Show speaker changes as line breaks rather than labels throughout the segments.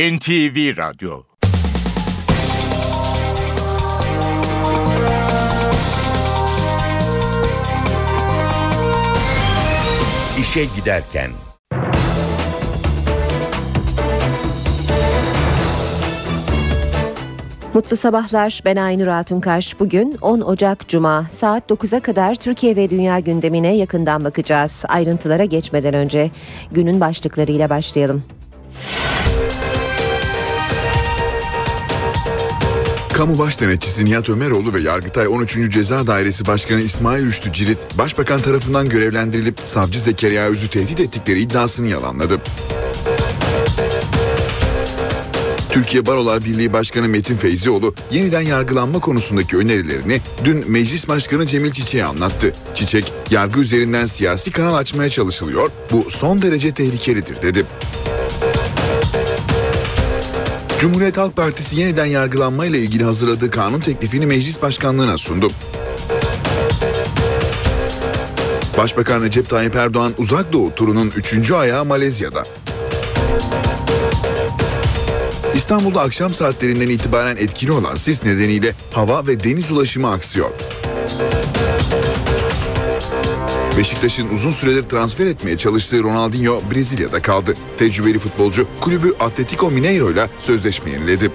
NTV Radyo İşe Giderken
Mutlu sabahlar. Ben Aynur Altunkaş. Bugün 10 Ocak Cuma saat 9'a kadar Türkiye ve dünya gündemine yakından bakacağız. Ayrıntılara geçmeden önce günün başlıklarıyla başlayalım.
Kamu Baş Denetçisi Nihat Ömeroğlu ve Yargıtay 13. Ceza Dairesi Başkanı İsmail Rüştü Cirit, Başbakan tarafından görevlendirilip savcı Zekeriya Öz'ü tehdit ettikleri iddiasını yalanladı. Türkiye Barolar Birliği Başkanı Metin Feyzioğlu yeniden yargılanma konusundaki önerilerini dün Meclis Başkanı Cemil Çiçek'e anlattı. Çiçek, yargı üzerinden siyasi kanal açmaya çalışılıyor, bu son derece tehlikelidir dedi. Cumhuriyet Halk Partisi yeniden yargılanma ile ilgili hazırladığı kanun teklifini meclis başkanlığına sundu. Başbakan Recep Tayyip Erdoğan uzak doğu turunun 3. ayağı Malezya'da. İstanbul'da akşam saatlerinden itibaren etkili olan sis nedeniyle hava ve deniz ulaşımı aksıyor. Beşiktaş'ın uzun süredir transfer etmeye çalıştığı Ronaldinho Brezilya'da kaldı. Tecrübeli futbolcu kulübü Atletico Mineiro ile sözleşme yeniledi.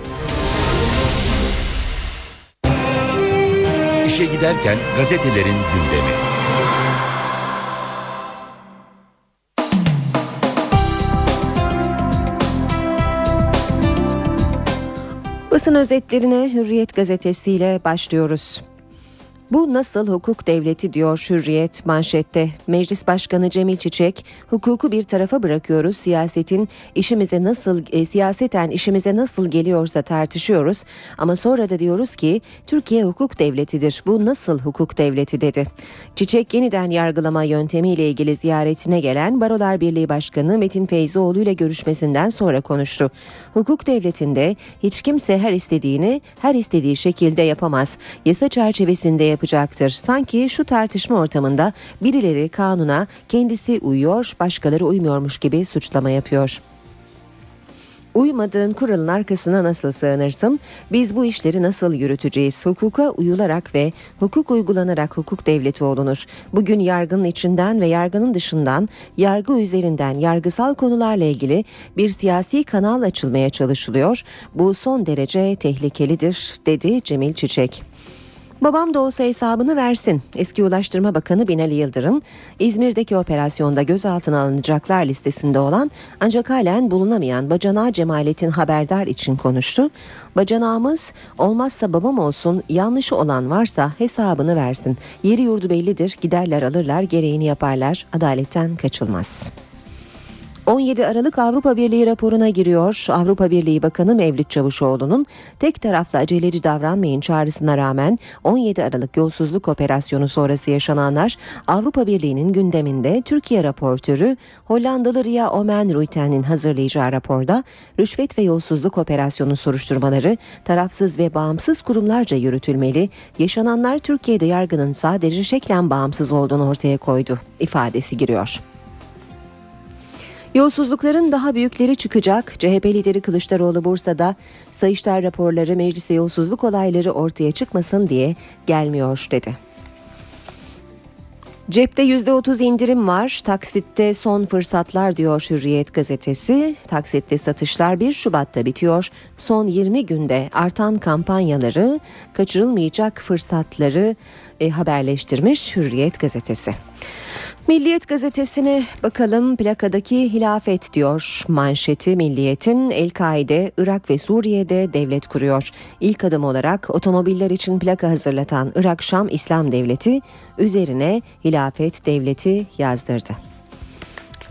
İşe giderken gazetelerin gündemi.
Basın özetlerine Hürriyet gazetesiyle başlıyoruz. Bu nasıl hukuk devleti diyor Hürriyet manşette. Meclis Başkanı Cemil Çiçek, hukuku bir tarafa bırakıyoruz. Siyasetin işimize nasıl e, siyaseten işimize nasıl geliyorsa tartışıyoruz ama sonra da diyoruz ki Türkiye hukuk devletidir. Bu nasıl hukuk devleti dedi. Çiçek yeniden yargılama yöntemiyle ilgili ziyaretine gelen Barolar Birliği Başkanı Metin Feyzioğlu ile görüşmesinden sonra konuştu. Hukuk devletinde hiç kimse her istediğini her istediği şekilde yapamaz. Yasa çerçevesinde yapacaktır. Sanki şu tartışma ortamında birileri kanuna kendisi uyuyor, başkaları uymuyormuş gibi suçlama yapıyor. Uymadığın kuralın arkasına nasıl sığınırsın? Biz bu işleri nasıl yürüteceğiz? Hukuka uyularak ve hukuk uygulanarak hukuk devleti olunur. Bugün yargının içinden ve yargının dışından, yargı üzerinden yargısal konularla ilgili bir siyasi kanal açılmaya çalışılıyor. Bu son derece tehlikelidir, dedi Cemil Çiçek. Babam da olsa hesabını versin. Eski Ulaştırma Bakanı Binali Yıldırım, İzmir'deki operasyonda gözaltına alınacaklar listesinde olan ancak halen bulunamayan Bacanağı Cemalettin haberdar için konuştu. Bacanağımız olmazsa babam olsun yanlışı olan varsa hesabını versin. Yeri yurdu bellidir giderler alırlar gereğini yaparlar adaletten kaçılmaz.'' 17 Aralık Avrupa Birliği raporuna giriyor. Avrupa Birliği Bakanı Mevlüt Çavuşoğlu'nun tek taraflı aceleci davranmayın çağrısına rağmen 17 Aralık yolsuzluk operasyonu sonrası yaşananlar Avrupa Birliği'nin gündeminde Türkiye raportörü Hollandalı Ria Omen Ruiten'in hazırlayacağı raporda rüşvet ve yolsuzluk operasyonu soruşturmaları tarafsız ve bağımsız kurumlarca yürütülmeli. Yaşananlar Türkiye'de yargının sadece şeklen bağımsız olduğunu ortaya koydu ifadesi giriyor. Yolsuzlukların daha büyükleri çıkacak. CHP lideri Kılıçdaroğlu Bursa'da Sayıştay raporları mecliste yolsuzluk olayları ortaya çıkmasın diye gelmiyor dedi. Cepte %30 indirim var. Taksitte son fırsatlar diyor Hürriyet gazetesi. Taksitte satışlar 1 Şubat'ta bitiyor. Son 20 günde artan kampanyaları, kaçırılmayacak fırsatları e, haberleştirmiş Hürriyet gazetesi. Milliyet gazetesine bakalım plakadaki hilafet diyor manşeti Milliyet'in El-Kaide Irak ve Suriye'de devlet kuruyor. İlk adım olarak otomobiller için plaka hazırlatan Irak Şam İslam Devleti üzerine hilafet devleti yazdırdı.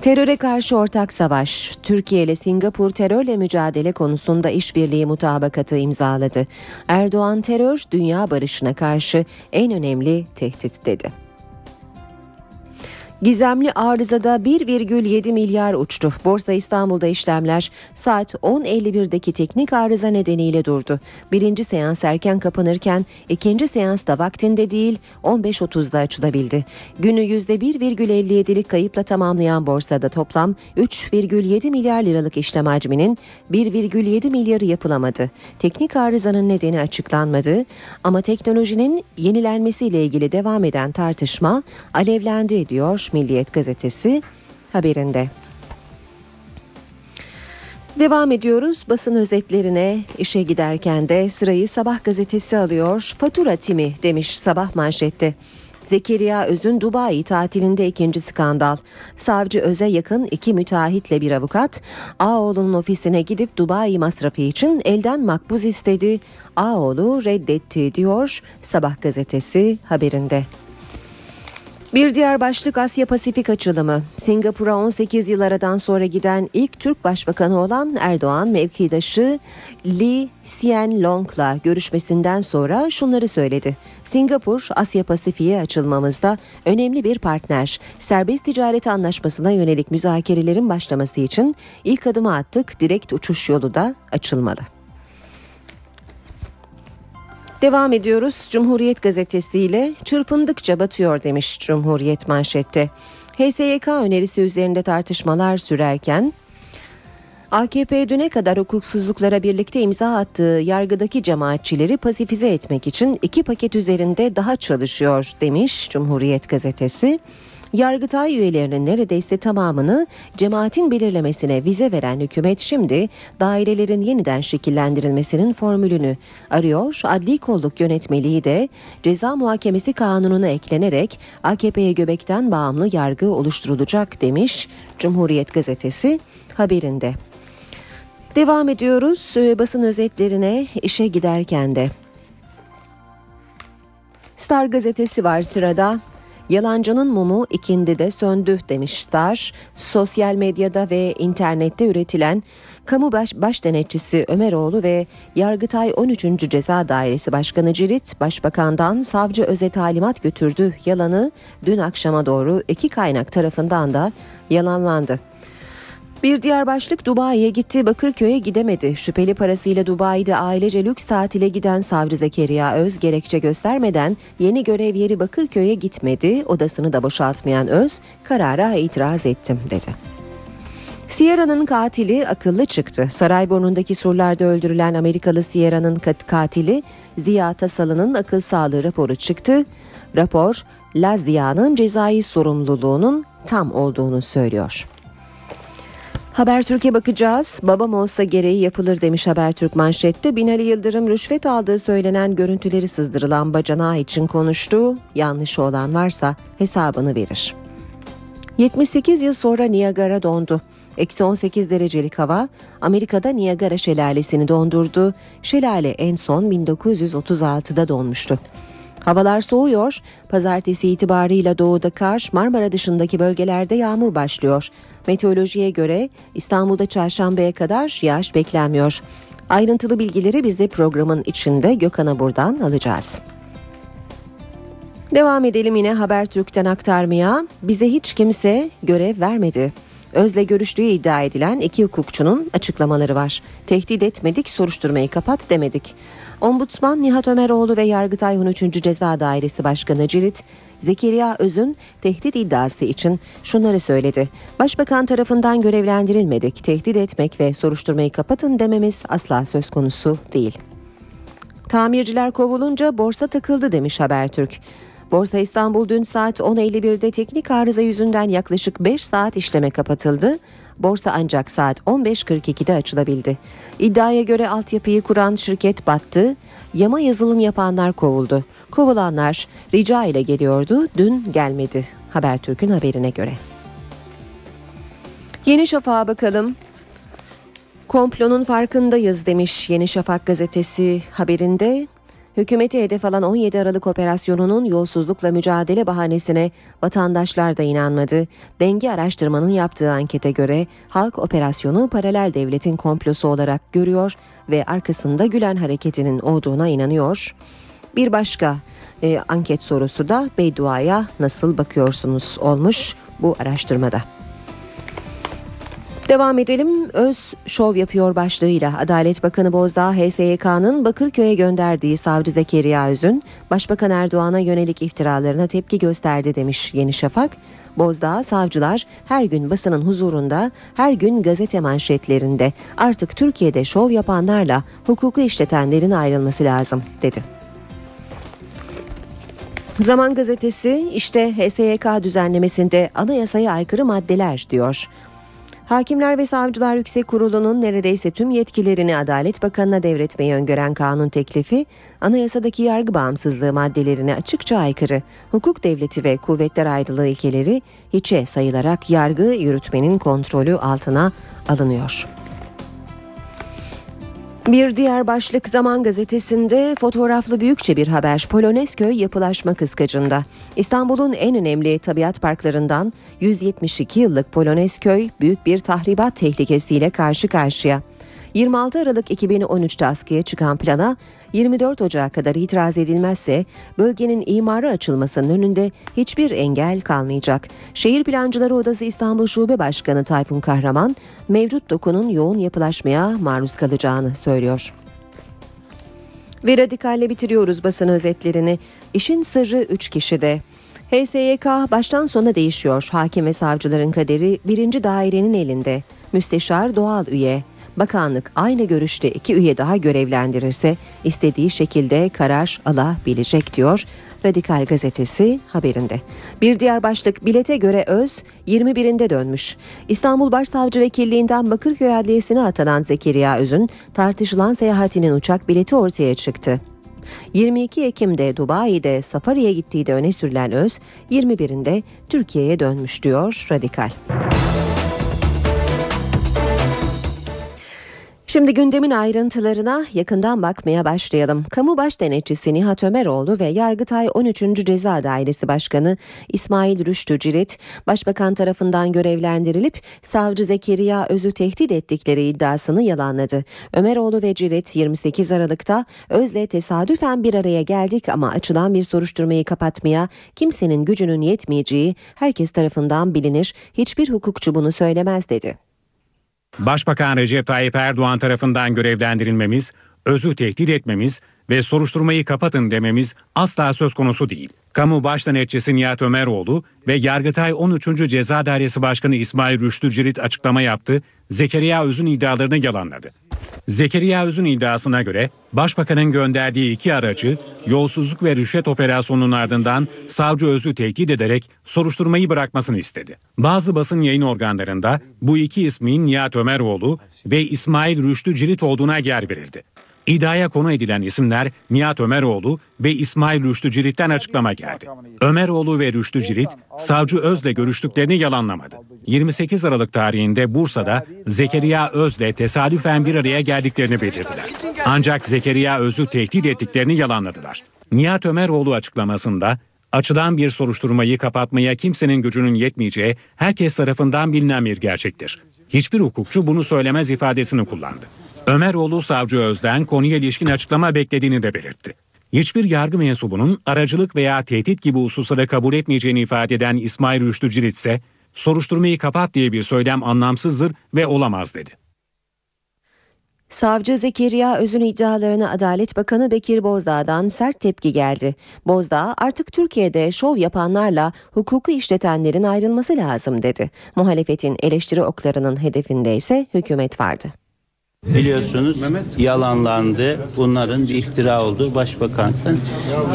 Teröre karşı ortak savaş, Türkiye ile Singapur terörle mücadele konusunda işbirliği mutabakatı imzaladı. Erdoğan terör dünya barışına karşı en önemli tehdit dedi. Gizemli arızada 1,7 milyar uçtu. Borsa İstanbul'da işlemler saat 10.51'deki teknik arıza nedeniyle durdu. Birinci seans erken kapanırken ikinci seans da vaktinde değil 15.30'da açılabildi. Günü %1,57'lik kayıpla tamamlayan borsada toplam 3,7 milyar liralık işlem hacminin 1,7 milyarı yapılamadı. Teknik arızanın nedeni açıklanmadı ama teknolojinin yenilenmesiyle ilgili devam eden tartışma alevlendi diyor Milliyet gazetesi haberinde. Devam ediyoruz basın özetlerine işe giderken de sırayı Sabah gazetesi alıyor. Fatura timi demiş Sabah manşette. Zekeriya Öz'ün Dubai tatilinde ikinci skandal. Savcı Öz'e yakın iki müteahhitle bir avukat Ağoğlu'nun ofisine gidip Dubai masrafı için elden makbuz istedi. Ağoğlu reddetti diyor Sabah gazetesi haberinde. Bir diğer başlık Asya Pasifik açılımı. Singapur'a 18 yıl aradan sonra giden ilk Türk Başbakanı olan Erdoğan mevkidaşı Lee Hsien Loong'la görüşmesinden sonra şunları söyledi. Singapur Asya Pasifik'e açılmamızda önemli bir partner. Serbest ticaret anlaşmasına yönelik müzakerelerin başlaması için ilk adımı attık. Direkt uçuş yolu da açılmalı. Devam ediyoruz. Cumhuriyet gazetesiyle çırpındıkça batıyor demiş Cumhuriyet manşette. HSYK önerisi üzerinde tartışmalar sürerken AKP düne kadar hukuksuzluklara birlikte imza attığı yargıdaki cemaatçileri pasifize etmek için iki paket üzerinde daha çalışıyor demiş Cumhuriyet gazetesi. Yargıtay üyelerinin neredeyse tamamını cemaatin belirlemesine vize veren hükümet şimdi dairelerin yeniden şekillendirilmesinin formülünü arıyor. Adli kolluk yönetmeliği de ceza muhakemesi kanununa eklenerek AKP'ye göbekten bağımlı yargı oluşturulacak demiş Cumhuriyet gazetesi haberinde. Devam ediyoruz ee, basın özetlerine işe giderken de. Star gazetesi var sırada. Yalancının mumu ikindi de söndü demiş Star. Sosyal medyada ve internette üretilen kamu baş, baş denetçisi Ömeroğlu ve Yargıtay 13. Ceza Dairesi Başkanı Cirit Başbakan'dan savcı öze talimat götürdü yalanı dün akşama doğru iki kaynak tarafından da yalanlandı. Bir diğer başlık Dubai'ye gitti Bakırköy'e gidemedi. Şüpheli parasıyla Dubai'de ailece lüks tatile giden savcı Zekeriya Öz gerekçe göstermeden yeni görev yeri Bakırköy'e gitmedi. Odasını da boşaltmayan Öz karara itiraz ettim dedi. Sierra'nın katili akıllı çıktı. Sarayburnu'ndaki surlarda öldürülen Amerikalı Sierra'nın katili Ziya Tasalı'nın akıl sağlığı raporu çıktı. Rapor Lazia'nın cezai sorumluluğunun tam olduğunu söylüyor. Habertürk'e bakacağız. Babam olsa gereği yapılır demiş Habertürk manşette. Binali Yıldırım rüşvet aldığı söylenen görüntüleri sızdırılan bacanağı için konuştu. Yanlışı olan varsa hesabını verir. 78 yıl sonra Niagara dondu. Eksi 18 derecelik hava Amerika'da Niagara şelalesini dondurdu. Şelale en son 1936'da donmuştu. Havalar soğuyor. Pazartesi itibarıyla doğuda kar, Marmara dışındaki bölgelerde yağmur başlıyor. Meteorolojiye göre İstanbul'da çarşambaya kadar yağış beklenmiyor. Ayrıntılı bilgileri biz de programın içinde Gökhan'a buradan alacağız. Devam edelim yine Habertürk'ten aktarmaya. Bize hiç kimse görev vermedi. Özle görüştüğü iddia edilen iki hukukçunun açıklamaları var. Tehdit etmedik, soruşturmayı kapat demedik. Ombudsman Nihat Ömeroğlu ve Yargıtay 13. Ceza Dairesi Başkanı Cirit, Zekeriya Öz'ün tehdit iddiası için şunları söyledi. Başbakan tarafından görevlendirilmedik, tehdit etmek ve soruşturmayı kapatın dememiz asla söz konusu değil. Tamirciler kovulunca borsa takıldı demiş Habertürk. Borsa İstanbul dün saat 10.51'de teknik arıza yüzünden yaklaşık 5 saat işleme kapatıldı. Borsa ancak saat 15.42'de açılabildi. İddiaya göre altyapıyı kuran şirket battı. Yama yazılım yapanlar kovuldu. Kovulanlar rica ile geliyordu, dün gelmedi. Habertürk'ün haberine göre. Yeni Şafak'a bakalım. Komplonun farkındayız demiş Yeni Şafak gazetesi haberinde. Hükümeti hedef alan 17 Aralık operasyonunun yolsuzlukla mücadele bahanesine vatandaşlar da inanmadı. Denge araştırmanın yaptığı ankete göre halk operasyonu paralel devletin komplosu olarak görüyor ve arkasında Gülen hareketinin olduğuna inanıyor. Bir başka e, anket sorusu da Beydua'ya nasıl bakıyorsunuz olmuş. bu araştırmada. Devam edelim. Öz şov yapıyor başlığıyla Adalet Bakanı Bozdağ HSYK'nın Bakırköy'e gönderdiği savcı Zekeriya Öz'ün Başbakan Erdoğan'a yönelik iftiralarına tepki gösterdi demiş Yeni Şafak. Bozdağ savcılar her gün basının huzurunda, her gün gazete manşetlerinde artık Türkiye'de şov yapanlarla hukuku işletenlerin ayrılması lazım dedi. Zaman gazetesi işte HSYK düzenlemesinde anayasaya aykırı maddeler diyor. Hakimler ve Savcılar Yüksek Kurulu'nun neredeyse tüm yetkilerini Adalet Bakanı'na devretmeyi öngören kanun teklifi, anayasadaki yargı bağımsızlığı maddelerine açıkça aykırı, hukuk devleti ve kuvvetler ayrılığı ilkeleri hiçe sayılarak yargı yürütmenin kontrolü altına alınıyor. Bir diğer başlık Zaman Gazetesi'nde fotoğraflı büyükçe bir haber Polonezköy yapılaşma kıskacında. İstanbul'un en önemli tabiat parklarından 172 yıllık Polonezköy büyük bir tahribat tehlikesiyle karşı karşıya. 26 Aralık 2013'te askıya çıkan plana 24 Ocak'a kadar itiraz edilmezse bölgenin imarı açılmasının önünde hiçbir engel kalmayacak. Şehir Plancıları Odası İstanbul Şube Başkanı Tayfun Kahraman mevcut dokunun yoğun yapılaşmaya maruz kalacağını söylüyor. Ve radikalle bitiriyoruz basın özetlerini. İşin sırrı 3 kişide. HSYK baştan sona değişiyor. Hakim ve savcıların kaderi birinci dairenin elinde. Müsteşar doğal üye. Bakanlık aynı görüşte iki üye daha görevlendirirse istediği şekilde karar alabilecek diyor Radikal gazetesi haberinde. Bir diğer başlık bilete göre Öz 21'inde dönmüş. İstanbul Başsavcı Vekilliğinden Bakırköy Adliyesi'ne atanan Zekeriya Öz'ün tartışılan seyahatinin uçak bileti ortaya çıktı. 22 Ekim'de Dubai'de safariye gittiği de öne sürülen Öz 21'inde Türkiye'ye dönmüş diyor Radikal. Şimdi gündemin ayrıntılarına yakından bakmaya başlayalım. Kamu Baş Denetçisi Nihat Ömeroğlu ve Yargıtay 13. Ceza Dairesi Başkanı İsmail Rüştü Cirit, Başbakan tarafından görevlendirilip savcı Zekeriya Öz'ü tehdit ettikleri iddiasını yalanladı. Ömeroğlu ve Cirit 28 Aralık'ta Öz'le tesadüfen bir araya geldik ama açılan bir soruşturmayı kapatmaya kimsenin gücünün yetmeyeceği herkes tarafından bilinir, hiçbir hukukçu bunu söylemez dedi.
Başbakan Recep Tayyip Erdoğan tarafından görevlendirilmemiz, özü tehdit etmemiz ve soruşturmayı kapatın dememiz asla söz konusu değil. Kamu Baş Denetçisi Nihat Ömeroğlu ve Yargıtay 13. Ceza Dairesi Başkanı İsmail Rüştü Cirit açıklama yaptı, Zekeriya Öz'ün iddialarını yalanladı. Zekeriya Öz'ün iddiasına göre Başbakanın gönderdiği iki aracı yolsuzluk ve rüşvet operasyonunun ardından savcı Öz'ü tehdit ederek soruşturmayı bırakmasını istedi. Bazı basın yayın organlarında bu iki ismin Nihat Ömeroğlu ve İsmail Rüştü Cirit olduğuna yer verildi. İddiaya konu edilen isimler Nihat Ömeroğlu ve İsmail Rüştü Cirit'ten açıklama geldi. Ömeroğlu ve Rüştü Cirit, savcı Öz'le görüştüklerini yalanlamadı. 28 Aralık tarihinde Bursa'da Zekeriya Öz'le tesadüfen bir araya geldiklerini belirttiler. Ancak Zekeriya Öz'ü tehdit ettiklerini yalanladılar. Nihat Ömeroğlu açıklamasında açılan bir soruşturmayı kapatmaya kimsenin gücünün yetmeyeceği herkes tarafından bilinen bir gerçektir. Hiçbir hukukçu bunu söylemez ifadesini kullandı. Ömeroğlu savcı Öz'den konuya ilişkin açıklama beklediğini de belirtti. Hiçbir yargı mensubunun aracılık veya tehdit gibi hususları kabul etmeyeceğini ifade eden İsmail Rüştü Cirit ise soruşturmayı kapat diye bir söylem anlamsızdır ve olamaz dedi.
Savcı Zekeriya Öz'ün iddialarına Adalet Bakanı Bekir Bozdağ'dan sert tepki geldi. Bozdağ artık Türkiye'de şov yapanlarla hukuku işletenlerin ayrılması lazım dedi. Muhalefetin eleştiri oklarının hedefinde ise hükümet vardı.
Biliyorsunuz yalanlandı. Bunların bir iftira olduğu başbakandan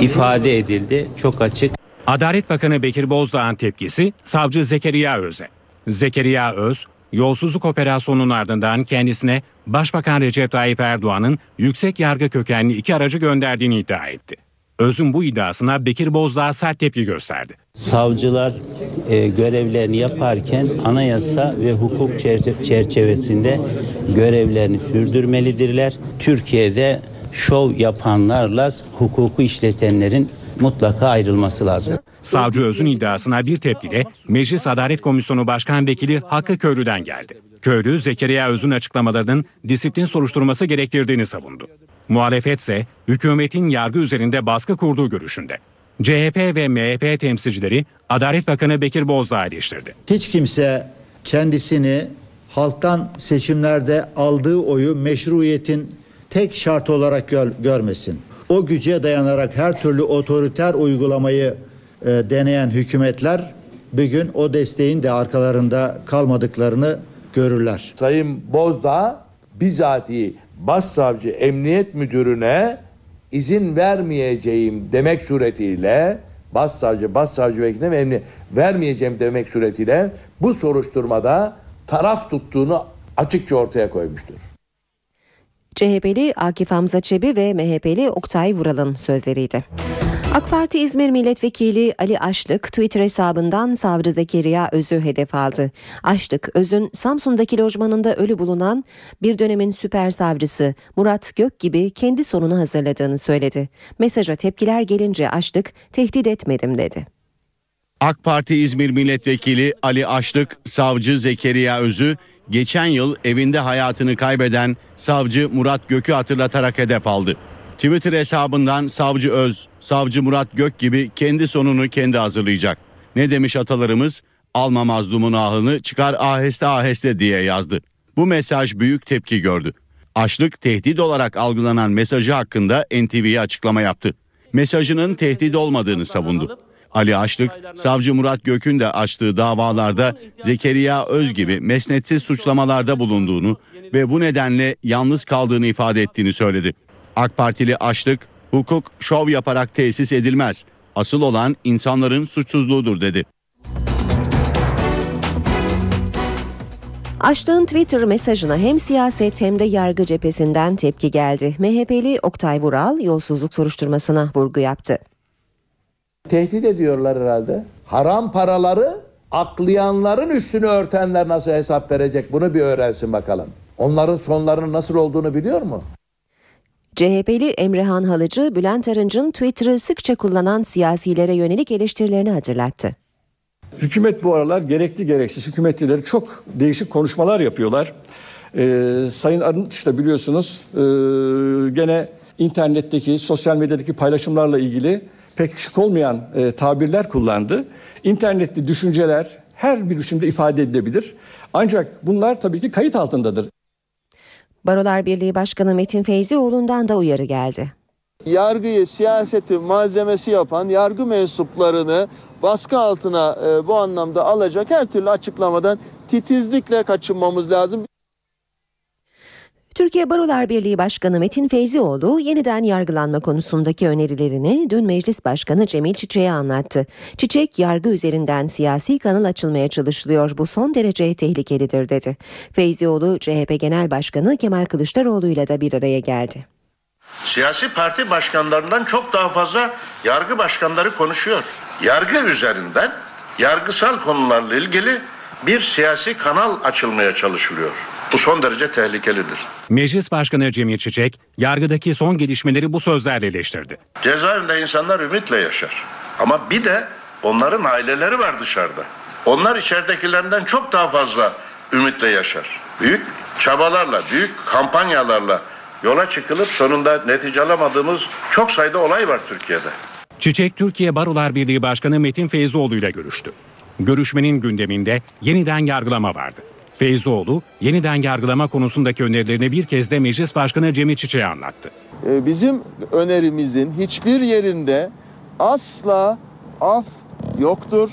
ifade edildi. Çok açık.
Adalet Bakanı Bekir Bozdağ'ın tepkisi savcı Zekeriya Öz'e. Zekeriya Öz, yolsuzluk operasyonunun ardından kendisine Başbakan Recep Tayyip Erdoğan'ın yüksek yargı kökenli iki aracı gönderdiğini iddia etti. Öz'ün bu iddiasına Bekir Bozdağ sert tepki gösterdi.
Savcılar e, görevlerini yaparken anayasa ve hukuk çerçe- çerçevesinde görevlerini sürdürmelidirler. Türkiye'de şov yapanlarla hukuku işletenlerin mutlaka ayrılması lazım.
Savcı Öz'ün iddiasına bir tepki de Meclis Adalet Komisyonu Başkan Vekili Hakkı Köylü'den geldi. Köylü Zekeriya Öz'ün açıklamalarının disiplin soruşturması gerektirdiğini savundu. Muhalefet ise hükümetin yargı üzerinde baskı kurduğu görüşünde. CHP ve MHP temsilcileri Adalet Bakanı Bekir Bozdağ eleştirdi.
Hiç kimse kendisini halktan seçimlerde aldığı oyu meşruiyetin tek şart olarak gör, görmesin. O güce dayanarak her türlü otoriter uygulamayı e, deneyen hükümetler bugün o desteğin de arkalarında kalmadıklarını görürler.
Sayın Bozdağ bizatihi Başsavcı Emniyet Müdürü'ne izin vermeyeceğim demek suretiyle Başsavcı, Başsavcı Vekiline ve Emniyet vermeyeceğim demek suretiyle bu soruşturmada taraf tuttuğunu açıkça ortaya koymuştur.
CHP'li Akif Hamza Çebi ve MHP'li Oktay Vural'ın sözleriydi. AK Parti İzmir Milletvekili Ali Aşlık Twitter hesabından savcı Zekeriya Öz'ü hedef aldı. Aşlık, Öz'ün Samsun'daki lojmanında ölü bulunan bir dönemin süper savcısı Murat Gök gibi kendi sonunu hazırladığını söyledi. Mesaja tepkiler gelince Aşlık tehdit etmedim dedi.
AK Parti İzmir Milletvekili Ali Aşlık, savcı Zekeriya Öz'ü geçen yıl evinde hayatını kaybeden savcı Murat Gök'ü hatırlatarak hedef aldı. Twitter hesabından savcı Öz, savcı Murat Gök gibi kendi sonunu kendi hazırlayacak. Ne demiş atalarımız? Alma mazlumun ahını çıkar aheste aheste diye yazdı. Bu mesaj büyük tepki gördü. Aşlık tehdit olarak algılanan mesajı hakkında NTV'ye açıklama yaptı. Mesajının tehdit olmadığını savundu. Ali Aşlık, savcı Murat Gök'ün de açtığı davalarda Zekeriya Öz gibi mesnetsiz suçlamalarda bulunduğunu ve bu nedenle yalnız kaldığını ifade ettiğini söyledi. AK Partili Aşlık, hukuk şov yaparak tesis edilmez. Asıl olan insanların suçsuzluğudur dedi.
Aşlık'ın Twitter mesajına hem siyaset hem de yargı cephesinden tepki geldi. MHP'li Oktay Vural yolsuzluk soruşturmasına vurgu yaptı.
Tehdit ediyorlar herhalde. Haram paraları aklayanların üstünü örtenler nasıl hesap verecek bunu bir öğrensin bakalım. Onların sonlarının nasıl olduğunu biliyor mu?
CHP'li Emrehan Halıcı, Bülent Arınç'ın Twitter'ı sıkça kullanan siyasilere yönelik eleştirilerini hatırlattı.
Hükümet bu aralar gerekli gereksiz hükümetlileri çok değişik konuşmalar yapıyorlar. Ee, Sayın Arınç da biliyorsunuz e, gene internetteki, sosyal medyadaki paylaşımlarla ilgili pek şık olmayan e, tabirler kullandı. İnternetli düşünceler her bir biçimde ifade edilebilir. Ancak bunlar tabii ki kayıt altındadır.
Barolar Birliği Başkanı Metin Feyzioğlu'ndan da uyarı geldi.
Yargıyı siyaseti malzemesi yapan yargı mensuplarını baskı altına e, bu anlamda alacak her türlü açıklamadan titizlikle kaçınmamız lazım.
Türkiye Barolar Birliği Başkanı Metin Feyzioğlu yeniden yargılanma konusundaki önerilerini dün Meclis Başkanı Cemil Çiçek'e anlattı. Çiçek yargı üzerinden siyasi kanal açılmaya çalışılıyor bu son derece tehlikelidir dedi. Feyzioğlu CHP Genel Başkanı Kemal Kılıçdaroğlu ile de bir araya geldi.
Siyasi parti başkanlarından çok daha fazla yargı başkanları konuşuyor. Yargı üzerinden yargısal konularla ilgili bir siyasi kanal açılmaya çalışılıyor. Bu son derece tehlikelidir.
Meclis Başkanı Cemil Çiçek, yargıdaki son gelişmeleri bu sözlerle eleştirdi.
Cezaevinde insanlar ümitle yaşar. Ama bir de onların aileleri var dışarıda. Onlar içeridekilerinden çok daha fazla ümitle yaşar. Büyük çabalarla, büyük kampanyalarla yola çıkılıp sonunda netice alamadığımız çok sayıda olay var Türkiye'de.
Çiçek, Türkiye Barolar Birliği Başkanı Metin Feyzioğlu ile görüştü. Görüşmenin gündeminde yeniden yargılama vardı. Feyzoğlu yeniden yargılama konusundaki önerilerini bir kez de Meclis Başkanı Cemil Çiçek'e anlattı.
E, Bizim önerimizin hiçbir yerinde asla af yoktur.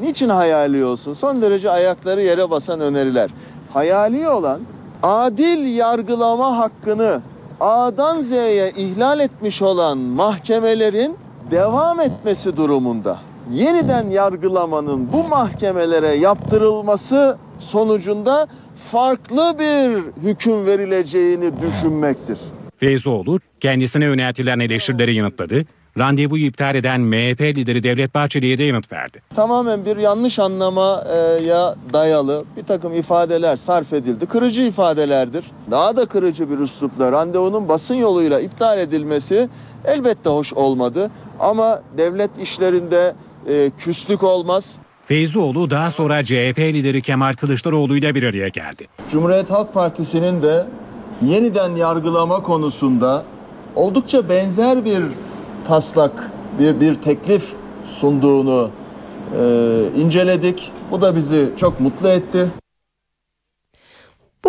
Niçin hayali olsun? Son derece ayakları yere basan öneriler. Hayali olan adil yargılama hakkını A'dan Z'ye ihlal etmiş olan mahkemelerin devam etmesi durumunda yeniden yargılamanın bu mahkemelere yaptırılması sonucunda farklı bir hüküm verileceğini düşünmektir.
Feyzoğlu kendisine yöneltilen eleştirileri yanıtladı. Randevuyu iptal eden MHP lideri Devlet Bahçeli'ye de yanıt verdi.
Tamamen bir yanlış anlamaya dayalı bir takım ifadeler sarf edildi. Kırıcı ifadelerdir. Daha da kırıcı bir üslupla randevunun basın yoluyla iptal edilmesi elbette hoş olmadı. Ama devlet işlerinde e, küslük olmaz.
Feyzoğlu daha sonra CHP lideri Kemal Kılıçdaroğlu ile bir araya geldi.
Cumhuriyet Halk Partisi'nin de yeniden yargılama konusunda oldukça benzer bir taslak, bir, bir teklif sunduğunu e, inceledik. Bu da bizi çok mutlu etti.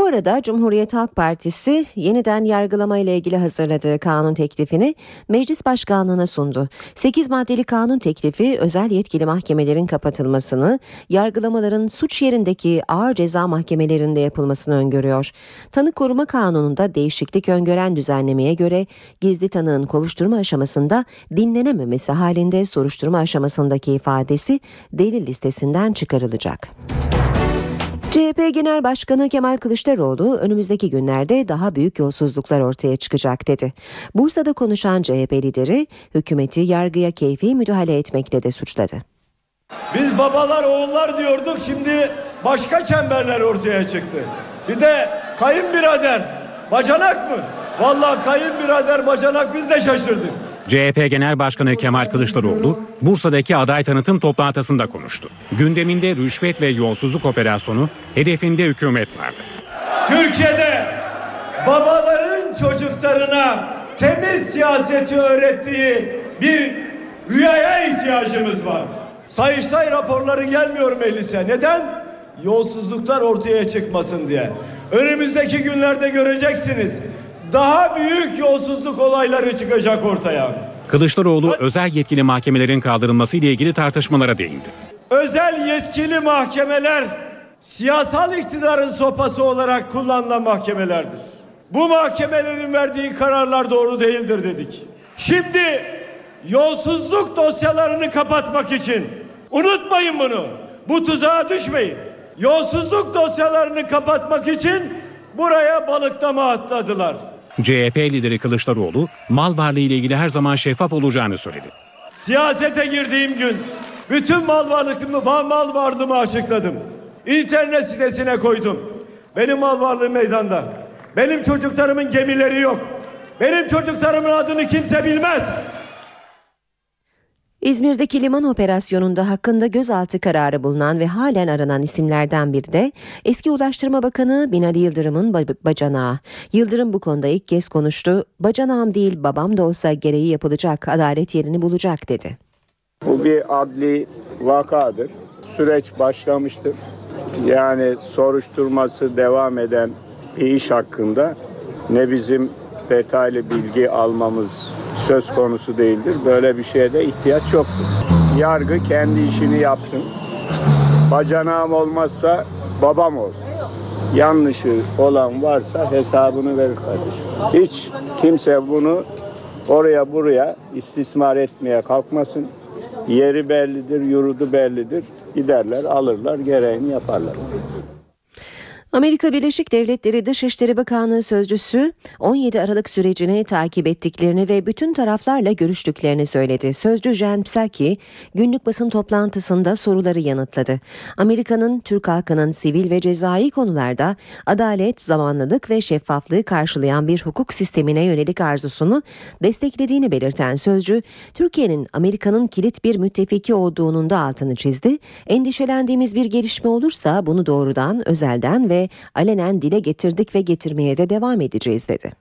Bu arada Cumhuriyet Halk Partisi yeniden yargılama ile ilgili hazırladığı kanun teklifini Meclis Başkanlığı'na sundu. 8 maddeli kanun teklifi özel yetkili mahkemelerin kapatılmasını, yargılamaların suç yerindeki ağır ceza mahkemelerinde yapılmasını öngörüyor. Tanık koruma kanununda değişiklik öngören düzenlemeye göre gizli tanığın kovuşturma aşamasında dinlenememesi halinde soruşturma aşamasındaki ifadesi delil listesinden çıkarılacak. CHP Genel Başkanı Kemal Kılıçdaroğlu önümüzdeki günlerde daha büyük yolsuzluklar ortaya çıkacak dedi. Bursa'da konuşan CHP lideri hükümeti yargıya keyfi müdahale etmekle de suçladı.
Biz babalar oğullar diyorduk şimdi başka çemberler ortaya çıktı. Bir de kayınbirader bacanak mı? Vallahi kayınbirader bacanak biz de şaşırdık.
CHP Genel Başkanı Kemal Kılıçdaroğlu Bursa'daki aday tanıtım toplantısında konuştu. Gündeminde rüşvet ve yolsuzluk operasyonu, hedefinde hükümet vardı.
Türkiye'de babaların çocuklarına temiz siyaseti öğrettiği bir rüyaya ihtiyacımız var. Sayıştay raporları gelmiyor meclise. Neden? Yolsuzluklar ortaya çıkmasın diye. Önümüzdeki günlerde göreceksiniz. Daha büyük yolsuzluk olayları çıkacak ortaya.
Kılıçdaroğlu özel yetkili mahkemelerin kaldırılması ile ilgili tartışmalara değindi.
Özel yetkili mahkemeler siyasal iktidarın sopası olarak kullanılan mahkemelerdir. Bu mahkemelerin verdiği kararlar doğru değildir dedik. Şimdi yolsuzluk dosyalarını kapatmak için unutmayın bunu. Bu tuzağa düşmeyin. Yolsuzluk dosyalarını kapatmak için buraya balıklama atladılar.
CHP lideri Kılıçdaroğlu mal varlığı ile ilgili her zaman şeffaf olacağını söyledi.
Siyasete girdiğim gün bütün mal varlığımı, mal varlığımı açıkladım. İnternet sitesine koydum. Benim mal varlığım meydanda. Benim çocuklarımın gemileri yok. Benim çocuklarımın adını kimse bilmez.
İzmir'deki liman operasyonunda hakkında gözaltı kararı bulunan ve halen aranan isimlerden biri de eski Ulaştırma Bakanı Binali Yıldırım'ın bacanağı. Yıldırım bu konuda ilk kez konuştu. Bacanağım değil babam da olsa gereği yapılacak, adalet yerini bulacak dedi.
Bu bir adli vakadır. Süreç başlamıştır. Yani soruşturması devam eden bir iş hakkında ne bizim detaylı bilgi almamız söz konusu değildir. Böyle bir şeye de ihtiyaç yoktur. Yargı kendi işini yapsın. Bacanağım olmazsa babam olsun. Yanlışı olan varsa hesabını verir kardeşim. Hiç kimse bunu oraya buraya istismar etmeye kalkmasın. Yeri bellidir, yurdu bellidir. Giderler, alırlar, gereğini yaparlar.
Amerika Birleşik Devletleri Dışişleri Bakanlığı sözcüsü 17 Aralık sürecini takip ettiklerini ve bütün taraflarla görüştüklerini söyledi. Sözcü Jen Psaki günlük basın toplantısında soruları yanıtladı. Amerika'nın Türk halkının sivil ve cezai konularda adalet, zamanlılık ve şeffaflığı karşılayan bir hukuk sistemine yönelik arzusunu desteklediğini belirten sözcü, Türkiye'nin Amerika'nın kilit bir müttefiki olduğunun da altını çizdi. Endişelendiğimiz bir gelişme olursa bunu doğrudan, özelden ve alenen dile getirdik ve getirmeye de devam edeceğiz dedi.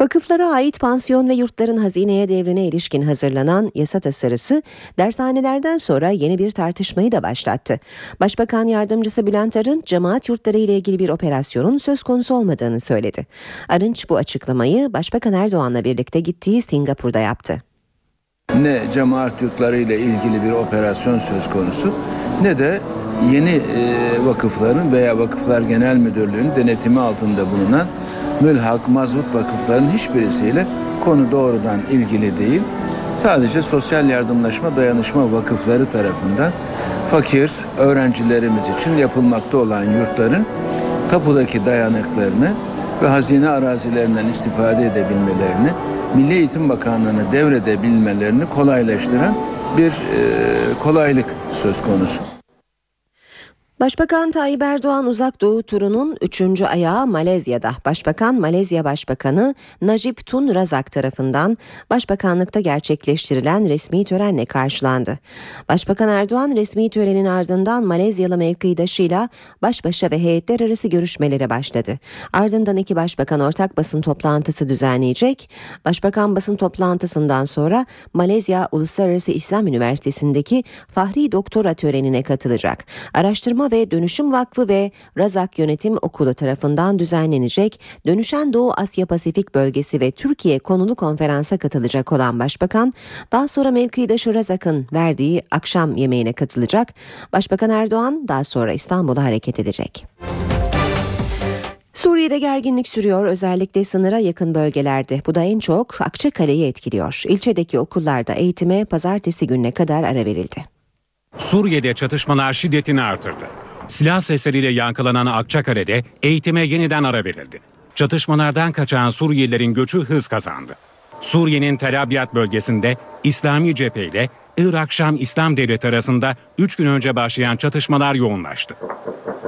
Vakıflara ait pansiyon ve yurtların hazineye devrine ilişkin hazırlanan yasa tasarısı dershanelerden sonra yeni bir tartışmayı da başlattı. Başbakan Yardımcısı Bülent Arınç cemaat yurtları ile ilgili bir operasyonun söz konusu olmadığını söyledi. Arınç bu açıklamayı Başbakan Erdoğan'la birlikte gittiği Singapur'da yaptı
ne cemaat yurtları ile ilgili bir operasyon söz konusu ne de yeni e, vakıfların veya Vakıflar Genel Müdürlüğü'nün denetimi altında bulunan mülhak, mazbut vakıfların hiçbirisiyle konu doğrudan ilgili değil. Sadece sosyal yardımlaşma dayanışma vakıfları tarafından fakir öğrencilerimiz için yapılmakta olan yurtların tapudaki dayanıklarını ve hazine arazilerinden istifade edebilmelerini Milli Eğitim Bakanlığı'na devredebilmelerini kolaylaştıran bir e, kolaylık söz konusu.
Başbakan Tayyip Erdoğan uzak doğu turunun 3. ayağı Malezya'da. Başbakan Malezya Başbakanı Najib Tun Razak tarafından başbakanlıkta gerçekleştirilen resmi törenle karşılandı. Başbakan Erdoğan resmi törenin ardından Malezyalı mevkidaşıyla baş başa ve heyetler arası görüşmelere başladı. Ardından iki başbakan ortak basın toplantısı düzenleyecek. Başbakan basın toplantısından sonra Malezya Uluslararası İslam Üniversitesi'ndeki Fahri Doktora törenine katılacak. Araştırma ve Dönüşüm Vakfı ve Razak Yönetim Okulu tarafından düzenlenecek Dönüşen Doğu Asya Pasifik Bölgesi ve Türkiye konulu konferansa katılacak olan Başbakan, daha sonra mevkidaşı Razak'ın verdiği akşam yemeğine katılacak. Başbakan Erdoğan daha sonra İstanbul'a hareket edecek. Suriye'de gerginlik sürüyor özellikle sınıra yakın bölgelerde. Bu da en çok Akçakale'yi etkiliyor. İlçedeki okullarda eğitime pazartesi gününe kadar ara verildi.
Suriye'de çatışmalar şiddetini artırdı. Silah sesleriyle yankılanan Akçakale'de eğitime yeniden ara verildi. Çatışmalardan kaçan Suriyelilerin göçü hız kazandı. Suriye'nin Tel Abyad bölgesinde İslami cephe ile Irak Şam İslam Devleti arasında 3 gün önce başlayan çatışmalar yoğunlaştı.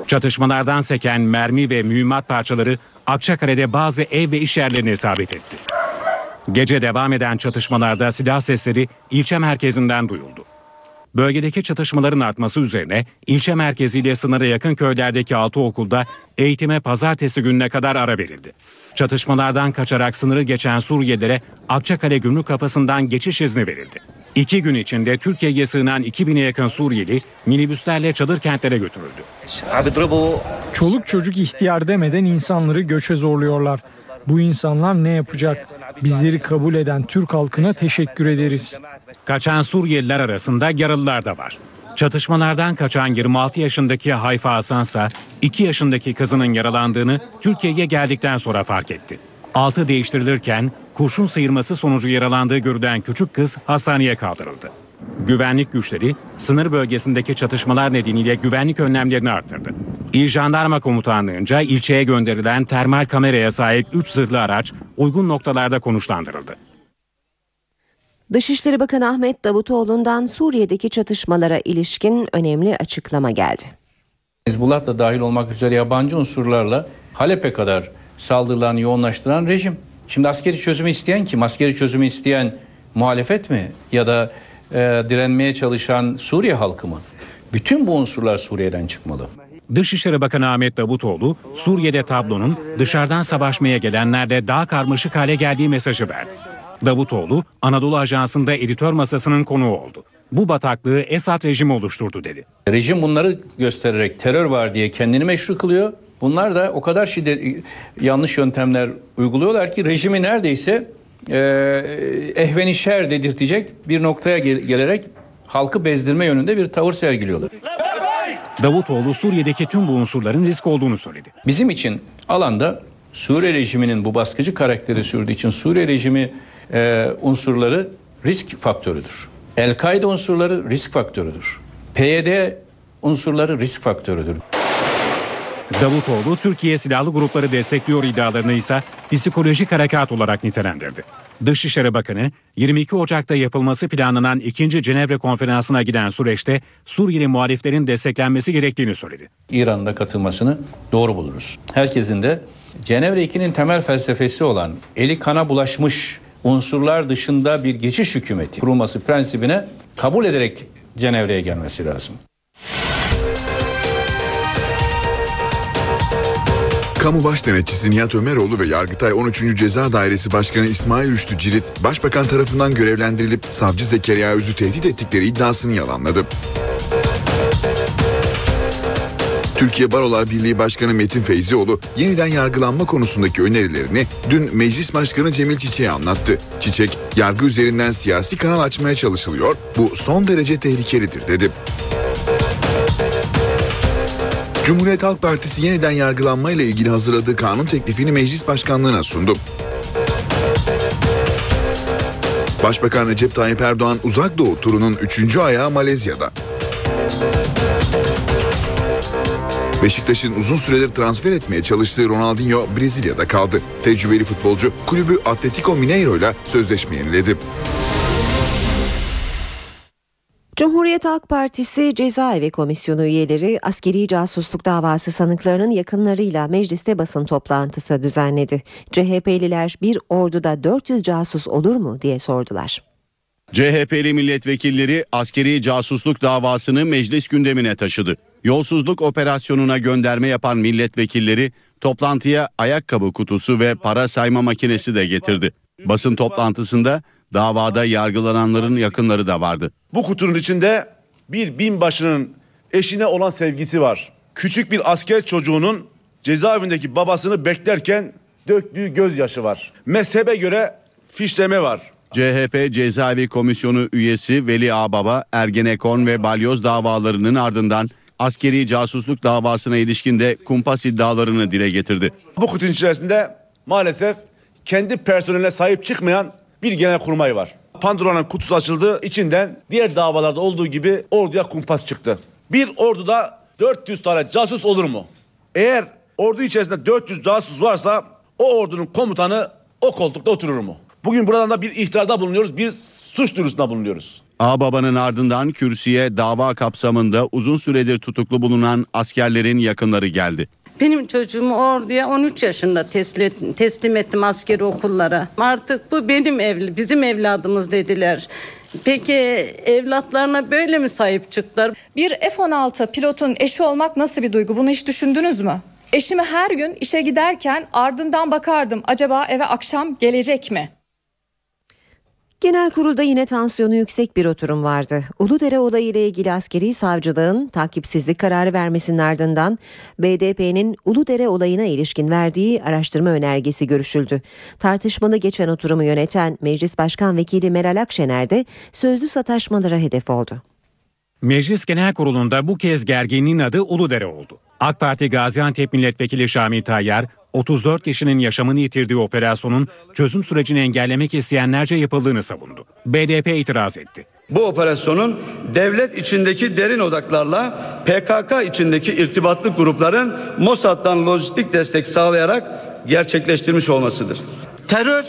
Çatışmalardan seken mermi ve mühimmat parçaları Akçakale'de bazı ev ve iş yerlerine isabet etti. Gece devam eden çatışmalarda silah sesleri ilçe merkezinden duyuldu. Bölgedeki çatışmaların artması üzerine ilçe merkeziyle sınıra yakın köylerdeki 6 okulda eğitime pazartesi gününe kadar ara verildi. Çatışmalardan kaçarak sınırı geçen Suriyelilere Akçakale Gümrük Kapısı'ndan geçiş izni verildi. İki gün içinde Türkiye'ye sığınan 2000'e yakın Suriyeli minibüslerle çadır kentlere götürüldü.
Çoluk çocuk ihtiyar demeden insanları göçe zorluyorlar. Bu insanlar ne yapacak? Bizleri kabul eden Türk halkına teşekkür ederiz.
Kaçan Suriyeliler arasında yaralılar da var. Çatışmalardan kaçan 26 yaşındaki Hayfa Hasansa 2 yaşındaki kızının yaralandığını Türkiye'ye geldikten sonra fark etti. Altı değiştirilirken kurşun sıyırması sonucu yaralandığı görülen küçük kız hastaneye kaldırıldı. Güvenlik güçleri sınır bölgesindeki çatışmalar nedeniyle güvenlik önlemlerini arttırdı. İl Jandarma Komutanlığı'nca ilçeye gönderilen termal kameraya sahip 3 zırhlı araç uygun noktalarda konuşlandırıldı.
Dışişleri Bakanı Ahmet Davutoğlu'ndan Suriye'deki çatışmalara ilişkin önemli açıklama geldi.
Hizbullah da dahil olmak üzere yabancı unsurlarla Halep'e kadar saldırılarını yoğunlaştıran rejim. Şimdi askeri çözümü isteyen kim? Askeri çözümü isteyen muhalefet mi? Ya da e, direnmeye çalışan Suriye halkı mı? Bütün bu unsurlar Suriye'den çıkmalı.
Dışişleri Bakanı Ahmet Davutoğlu, Suriye'de tablonun dışarıdan savaşmaya gelenlerle daha karmaşık hale geldiği mesajı verdi. Davutoğlu, Anadolu Ajansı'nda editör masasının konuğu oldu. Bu bataklığı Esad rejimi oluşturdu dedi.
Rejim bunları göstererek terör var diye kendini meşru kılıyor. Bunlar da o kadar şiddet yanlış yöntemler uyguluyorlar ki rejimi neredeyse e, ehveni şer dedirtecek bir noktaya gel- gelerek halkı bezdirme yönünde bir tavır sergiliyorlar.
Davutoğlu Suriye'deki tüm bu unsurların risk olduğunu söyledi.
Bizim için alanda Suriye rejiminin bu baskıcı karakteri sürdüğü için Suriye rejimi e, unsurları risk faktörüdür. El-Kaide unsurları risk faktörüdür. PYD unsurları risk faktörüdür.
Davutoğlu Türkiye silahlı grupları destekliyor iddialarını ise psikolojik harekat olarak nitelendirdi. Dışişleri Bakanı 22 Ocak'ta yapılması planlanan 2. Cenevre konferansına giden süreçte Suriyeli muhaliflerin desteklenmesi gerektiğini söyledi.
İran'ın da katılmasını doğru buluruz. Herkesin de Cenevre 2'nin temel felsefesi olan eli kana bulaşmış unsurlar dışında bir geçiş hükümeti kurulması prensibine kabul ederek Cenevre'ye gelmesi lazım.
Kamu Baş Denetçisi Nihat Ömeroğlu ve Yargıtay 13. Ceza Dairesi Başkanı İsmail Rüştü Cirit, Başbakan tarafından görevlendirilip savcı Zekeriya Öz'ü tehdit ettikleri iddiasını yalanladı. Türkiye Barolar Birliği Başkanı Metin Feyzioğlu yeniden yargılanma konusundaki önerilerini dün Meclis Başkanı Cemil Çiçek'e anlattı. Çiçek, yargı üzerinden siyasi kanal açmaya çalışılıyor, bu son derece tehlikelidir dedi. Cumhuriyet Halk Partisi yeniden yargılanma ile ilgili hazırladığı kanun teklifini meclis başkanlığına sundu. Başbakan Recep Tayyip Erdoğan uzak doğu turunun 3. ayağı Malezya'da. Beşiktaş'ın uzun süredir transfer etmeye çalıştığı Ronaldinho Brezilya'da kaldı. Tecrübeli futbolcu kulübü Atletico Mineiro ile sözleşme yeniledi.
Cumhuriyet Halk Partisi Cezaevi Komisyonu üyeleri askeri casusluk davası sanıklarının yakınlarıyla mecliste basın toplantısı düzenledi. CHP'liler bir orduda 400 casus olur mu diye sordular.
CHP'li milletvekilleri askeri casusluk davasını meclis gündemine taşıdı. Yolsuzluk operasyonuna gönderme yapan milletvekilleri toplantıya ayakkabı kutusu ve para sayma makinesi de getirdi. Basın toplantısında davada yargılananların yakınları da vardı.
Bu kutunun içinde bir binbaşının eşine olan sevgisi var. Küçük bir asker çocuğunun cezaevindeki babasını beklerken döktüğü gözyaşı var. Mezhebe göre fişleme var.
CHP Cezaevi Komisyonu üyesi Veli Ağbaba, Ergenekon ve Balyoz davalarının ardından askeri casusluk davasına ilişkin de kumpas iddialarını dile getirdi.
Bu kutunun içerisinde maalesef kendi personeline sahip çıkmayan bir genel kurmay var. Pandora'nın kutusu açıldı. İçinden diğer davalarda olduğu gibi orduya kumpas çıktı. Bir orduda 400 tane casus olur mu? Eğer ordu içerisinde 400 casus varsa o ordunun komutanı o koltukta oturur mu? Bugün buradan da bir ihtarda bulunuyoruz, bir suç duyurusunda bulunuyoruz.
Ağbaba'nın ardından kürsüye dava kapsamında uzun süredir tutuklu bulunan askerlerin yakınları geldi.
Benim çocuğumu orduya 13 yaşında teslim, teslim ettim askeri okullara. Artık bu benim evli, bizim evladımız dediler. Peki evlatlarına böyle mi sahip çıktılar?
Bir F-16 pilotun eşi olmak nasıl bir duygu? Bunu hiç düşündünüz mü? Eşimi her gün işe giderken ardından bakardım. Acaba eve akşam gelecek mi?
Genel kurulda yine tansiyonu yüksek bir oturum vardı. Uludere olayı ile ilgili askeri savcılığın takipsizlik kararı vermesinin ardından BDP'nin Uludere olayına ilişkin verdiği araştırma önergesi görüşüldü. Tartışmalı geçen oturumu yöneten Meclis Başkan Vekili Meral Akşener de sözlü sataşmalara hedef oldu.
Meclis Genel Kurulu'nda bu kez gerginliğin adı Uludere oldu. AK Parti Gaziantep Milletvekili Şami Tayyar, 34 kişinin yaşamını yitirdiği operasyonun çözüm sürecini engellemek isteyenlerce yapıldığını savundu. BDP itiraz etti.
Bu operasyonun devlet içindeki derin odaklarla PKK içindeki irtibatlı grupların Mossad'dan lojistik destek sağlayarak gerçekleştirmiş olmasıdır.
Terör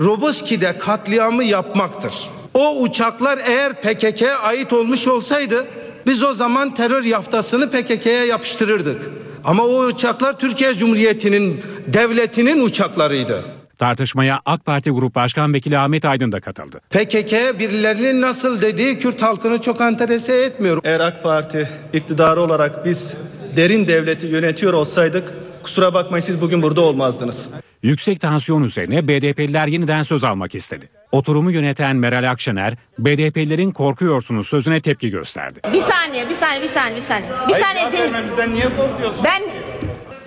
Roboski'de katliamı yapmaktır. O uçaklar eğer PKK'ya ait olmuş olsaydı biz o zaman terör yaftasını PKK'ya yapıştırırdık. Ama o uçaklar Türkiye Cumhuriyeti'nin devletinin uçaklarıydı.
Tartışmaya AK Parti Grup Başkan Vekili Ahmet Aydın da katıldı.
PKK birilerinin nasıl dediği Kürt halkını çok enterese etmiyor.
Eğer AK Parti iktidarı olarak biz derin devleti yönetiyor olsaydık kusura bakmayın siz bugün burada olmazdınız.
Yüksek tansiyon üzerine BDP'liler yeniden söz almak istedi. Oturumu yöneten Meral Akşener, BDP'lilerin korkuyorsunuz sözüne tepki gösterdi.
Bir saniye, bir saniye, bir saniye, bir saniye. Bir
Hayır,
saniye.
vermemizden niye korkuyorsun?
Ben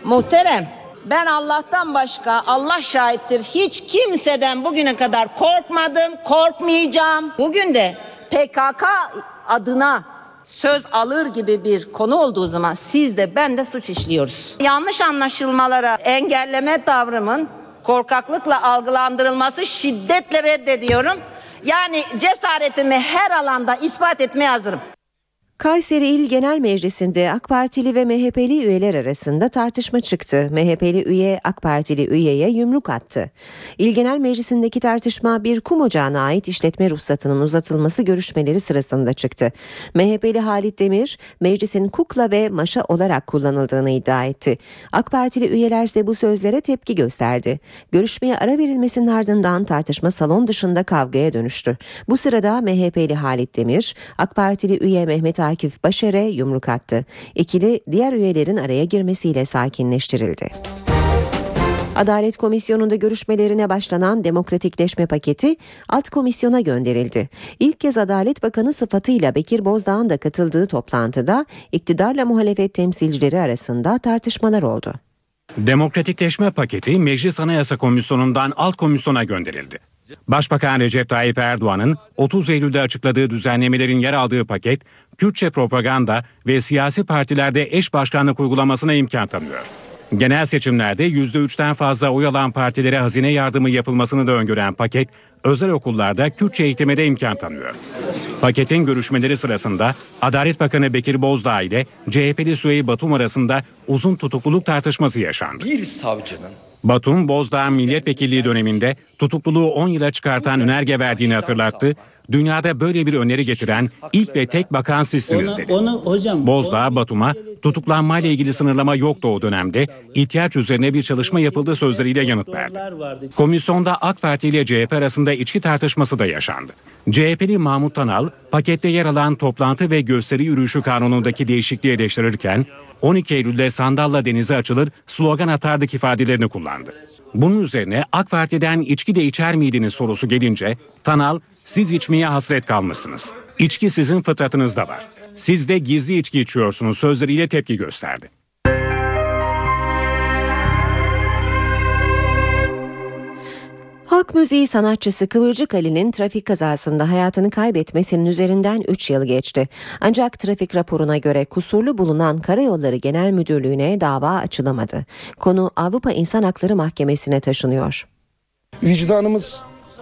muhterem ben Allah'tan başka Allah şahittir hiç kimseden bugüne kadar korkmadım, korkmayacağım. Bugün de PKK adına söz alır gibi bir konu olduğu zaman siz de ben de suç işliyoruz. Yanlış anlaşılmalara engelleme tavrımın korkaklıkla algılandırılması şiddetle reddediyorum. Yani cesaretimi her alanda ispat etmeye hazırım.
Kayseri İl Genel Meclisi'nde AK Partili ve MHP'li üyeler arasında tartışma çıktı. MHP'li üye AK Partili üyeye yumruk attı. İl Genel Meclisi'ndeki tartışma bir kum ocağına ait işletme ruhsatının uzatılması görüşmeleri sırasında çıktı. MHP'li Halit Demir meclisin kukla ve maşa olarak kullanıldığını iddia etti. AK Partili üyeler ise bu sözlere tepki gösterdi. Görüşmeye ara verilmesinin ardından tartışma salon dışında kavgaya dönüştü. Bu sırada MHP'li Halit Demir, AK Partili üye Mehmet Akif Başar'e yumruk attı. İkili diğer üyelerin araya girmesiyle sakinleştirildi. Adalet Komisyonu'nda görüşmelerine başlanan demokratikleşme paketi alt komisyona gönderildi. İlk kez Adalet Bakanı sıfatıyla Bekir Bozdağ'ın da katıldığı toplantıda iktidarla muhalefet temsilcileri arasında tartışmalar oldu.
Demokratikleşme paketi Meclis Anayasa Komisyonu'ndan alt komisyona gönderildi. Başbakan Recep Tayyip Erdoğan'ın 30 Eylül'de açıkladığı düzenlemelerin yer aldığı paket, Kürtçe propaganda ve siyasi partilerde eş başkanlık uygulamasına imkan tanıyor. Genel seçimlerde %3'ten fazla oy alan partilere hazine yardımı yapılmasını da öngören paket, özel okullarda Kürtçe eğitime de imkan tanıyor. Paketin görüşmeleri sırasında Adalet Bakanı Bekir Bozdağ ile CHP'li Süheyl Batum arasında uzun tutukluluk tartışması yaşandı.
Bir savcının
Batum, Bozdağ milletvekilliği döneminde tutukluluğu 10 yıla çıkartan önerge verdiğini hatırlattı. dünyada böyle bir öneri getiren ilk ve tek bakan sizsiniz dedi.
Onu hocam
Bozdağ, Batum'a tutuklanmayla ilgili sınırlama yoktu o dönemde. İhtiyaç üzerine bir çalışma yapıldığı sözleriyle yanıt verdi. Komisyonda AK Parti ile CHP arasında içki tartışması da yaşandı. CHP'li Mahmut Tanal, pakette yer alan toplantı ve gösteri yürüyüşü kanunundaki değişikliği eleştirirken 12 Eylül'de sandalla denize açılır, slogan atardık ifadelerini kullandı. Bunun üzerine AK Parti'den içki de içer miydiniz sorusu gelince Tanal, siz içmeye hasret kalmışsınız. İçki sizin fıtratınızda var. Siz de gizli içki içiyorsunuz sözleriyle tepki gösterdi.
Halk müziği sanatçısı Kıvırcık Ali'nin trafik kazasında hayatını kaybetmesinin üzerinden 3 yıl geçti. Ancak trafik raporuna göre kusurlu bulunan Karayolları Genel Müdürlüğü'ne dava açılamadı. Konu Avrupa İnsan Hakları Mahkemesi'ne taşınıyor.
Vicdanımız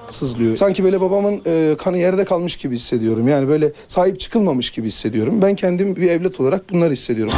sızlıyor. Sanki böyle babamın e, kanı yerde kalmış gibi hissediyorum. Yani böyle sahip çıkılmamış gibi hissediyorum. Ben kendim bir evlat olarak bunları hissediyorum.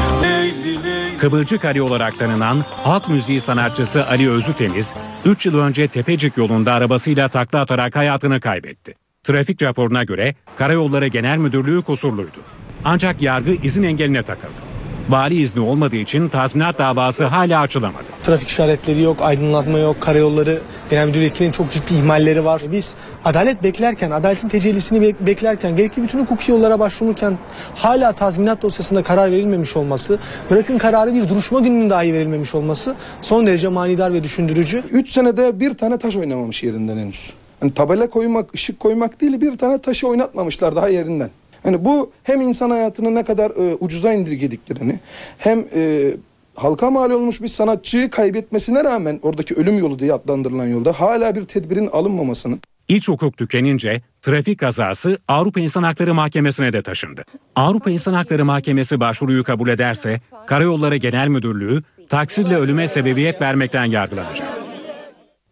Kıvırcık Ali olarak tanınan halk müziği sanatçısı Ali Özütemiz, 3 yıl önce Tepecik yolunda arabasıyla takla atarak hayatını kaybetti. Trafik raporuna göre Karayolları Genel Müdürlüğü kusurluydu. Ancak yargı izin engeline takıldı. Vali izni olmadığı için tazminat davası hala açılamadı.
Trafik işaretleri yok, aydınlatma yok, karayolları genel müdür yetkililerinin çok ciddi ihmalleri var. Biz adalet beklerken, adaletin tecellisini bek- beklerken, gerekli bütün hukuki yollara başvururken hala tazminat dosyasında karar verilmemiş olması, bırakın kararı bir duruşma gününün dahi verilmemiş olması son derece manidar ve düşündürücü.
3 senede bir tane taş oynamamış yerinden henüz. Hani tabela koymak, ışık koymak değil bir tane taşı oynatmamışlar daha yerinden. Hani bu hem insan hayatını ne kadar e, ucuza indirgediklerini hem e, halka mal olmuş bir sanatçıyı kaybetmesine rağmen oradaki ölüm yolu diye adlandırılan yolda hala bir tedbirin alınmamasını
İç hukuk tükenince trafik kazası Avrupa İnsan Hakları Mahkemesi'ne de taşındı. Avrupa İnsan Hakları Mahkemesi başvuruyu kabul ederse Karayolları Genel Müdürlüğü taksirle ölüme sebebiyet vermekten yargılanacak.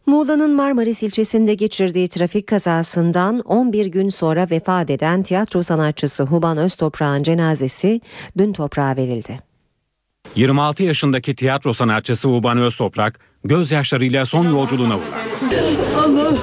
Muğla'nın Marmaris ilçesinde geçirdiği trafik kazasından 11 gün sonra vefat eden tiyatro sanatçısı Huban Öztoprak'ın cenazesi dün toprağa verildi.
26 yaşındaki tiyatro sanatçısı Uban Öztoprak gözyaşlarıyla son yolculuğuna uğurlandı.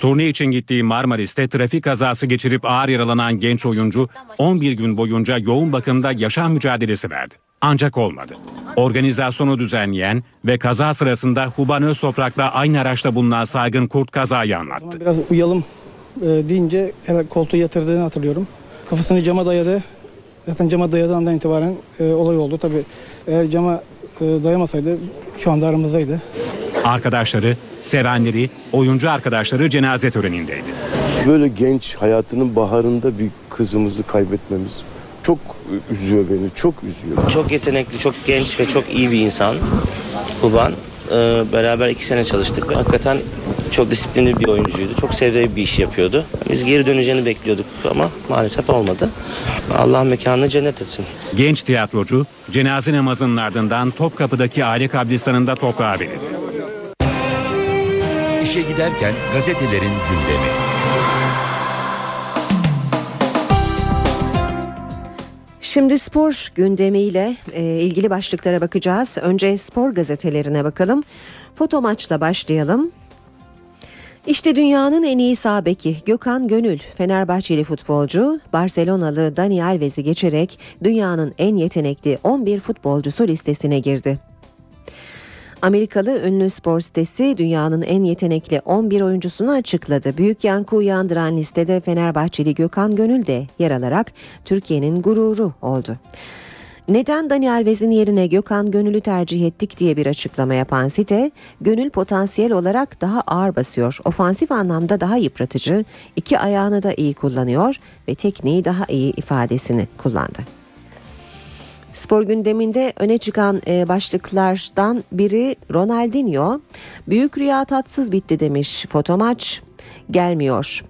Turne için gittiği Marmaris'te trafik kazası geçirip ağır yaralanan genç oyuncu 11 gün boyunca yoğun bakımda yaşam mücadelesi verdi. Ancak olmadı. Organizasyonu düzenleyen ve kaza sırasında Huban Öztoprak'la aynı araçta bulunan Saygın Kurt kazayı anlattı.
Biraz uyalım e, deyince koltuğu yatırdığını hatırlıyorum. Kafasını cama dayadı. Zaten cama dayadığı andan itibaren e, olay oldu. Tabii eğer cama e, dayamasaydı şu anda aramızdaydı.
Arkadaşları, sevenleri, oyuncu arkadaşları cenaze törenindeydi.
Böyle genç hayatının baharında bir kızımızı kaybetmemiz çok üzüyor beni, çok üzüyor.
Çok yetenekli, çok genç ve çok iyi bir insan. Uban. Ee, beraber iki sene çalıştık hakikaten çok disiplinli bir oyuncuydu. Çok sevdiği bir iş yapıyordu. Biz geri döneceğini bekliyorduk ama maalesef olmadı. Allah mekanını cennet etsin.
Genç tiyatrocu cenaze namazının ardından Topkapı'daki aile kabristanında toprağa verildi.
İşe giderken gazetelerin gündemi.
Şimdi spor gündemiyle e, ilgili başlıklara bakacağız. Önce spor gazetelerine bakalım. Foto maçla başlayalım. İşte dünyanın en iyi sağ beki Gökhan Gönül, Fenerbahçeli futbolcu, Barcelonalı Dani Alves'i geçerek dünyanın en yetenekli 11 futbolcusu listesine girdi. Amerikalı ünlü spor sitesi dünyanın en yetenekli 11 oyuncusunu açıkladı. Büyük yankı uyandıran listede Fenerbahçeli Gökhan Gönül de yer alarak Türkiye'nin gururu oldu. Neden Dani Alves'in yerine Gökhan Gönül'ü tercih ettik diye bir açıklama yapan site, Gönül potansiyel olarak daha ağır basıyor, ofansif anlamda daha yıpratıcı, iki ayağını da iyi kullanıyor ve tekniği daha iyi ifadesini kullandı. Spor gündeminde öne çıkan e, başlıklardan biri Ronaldinho. Büyük rüya tatsız bitti demiş foto maç. Gelmiyor.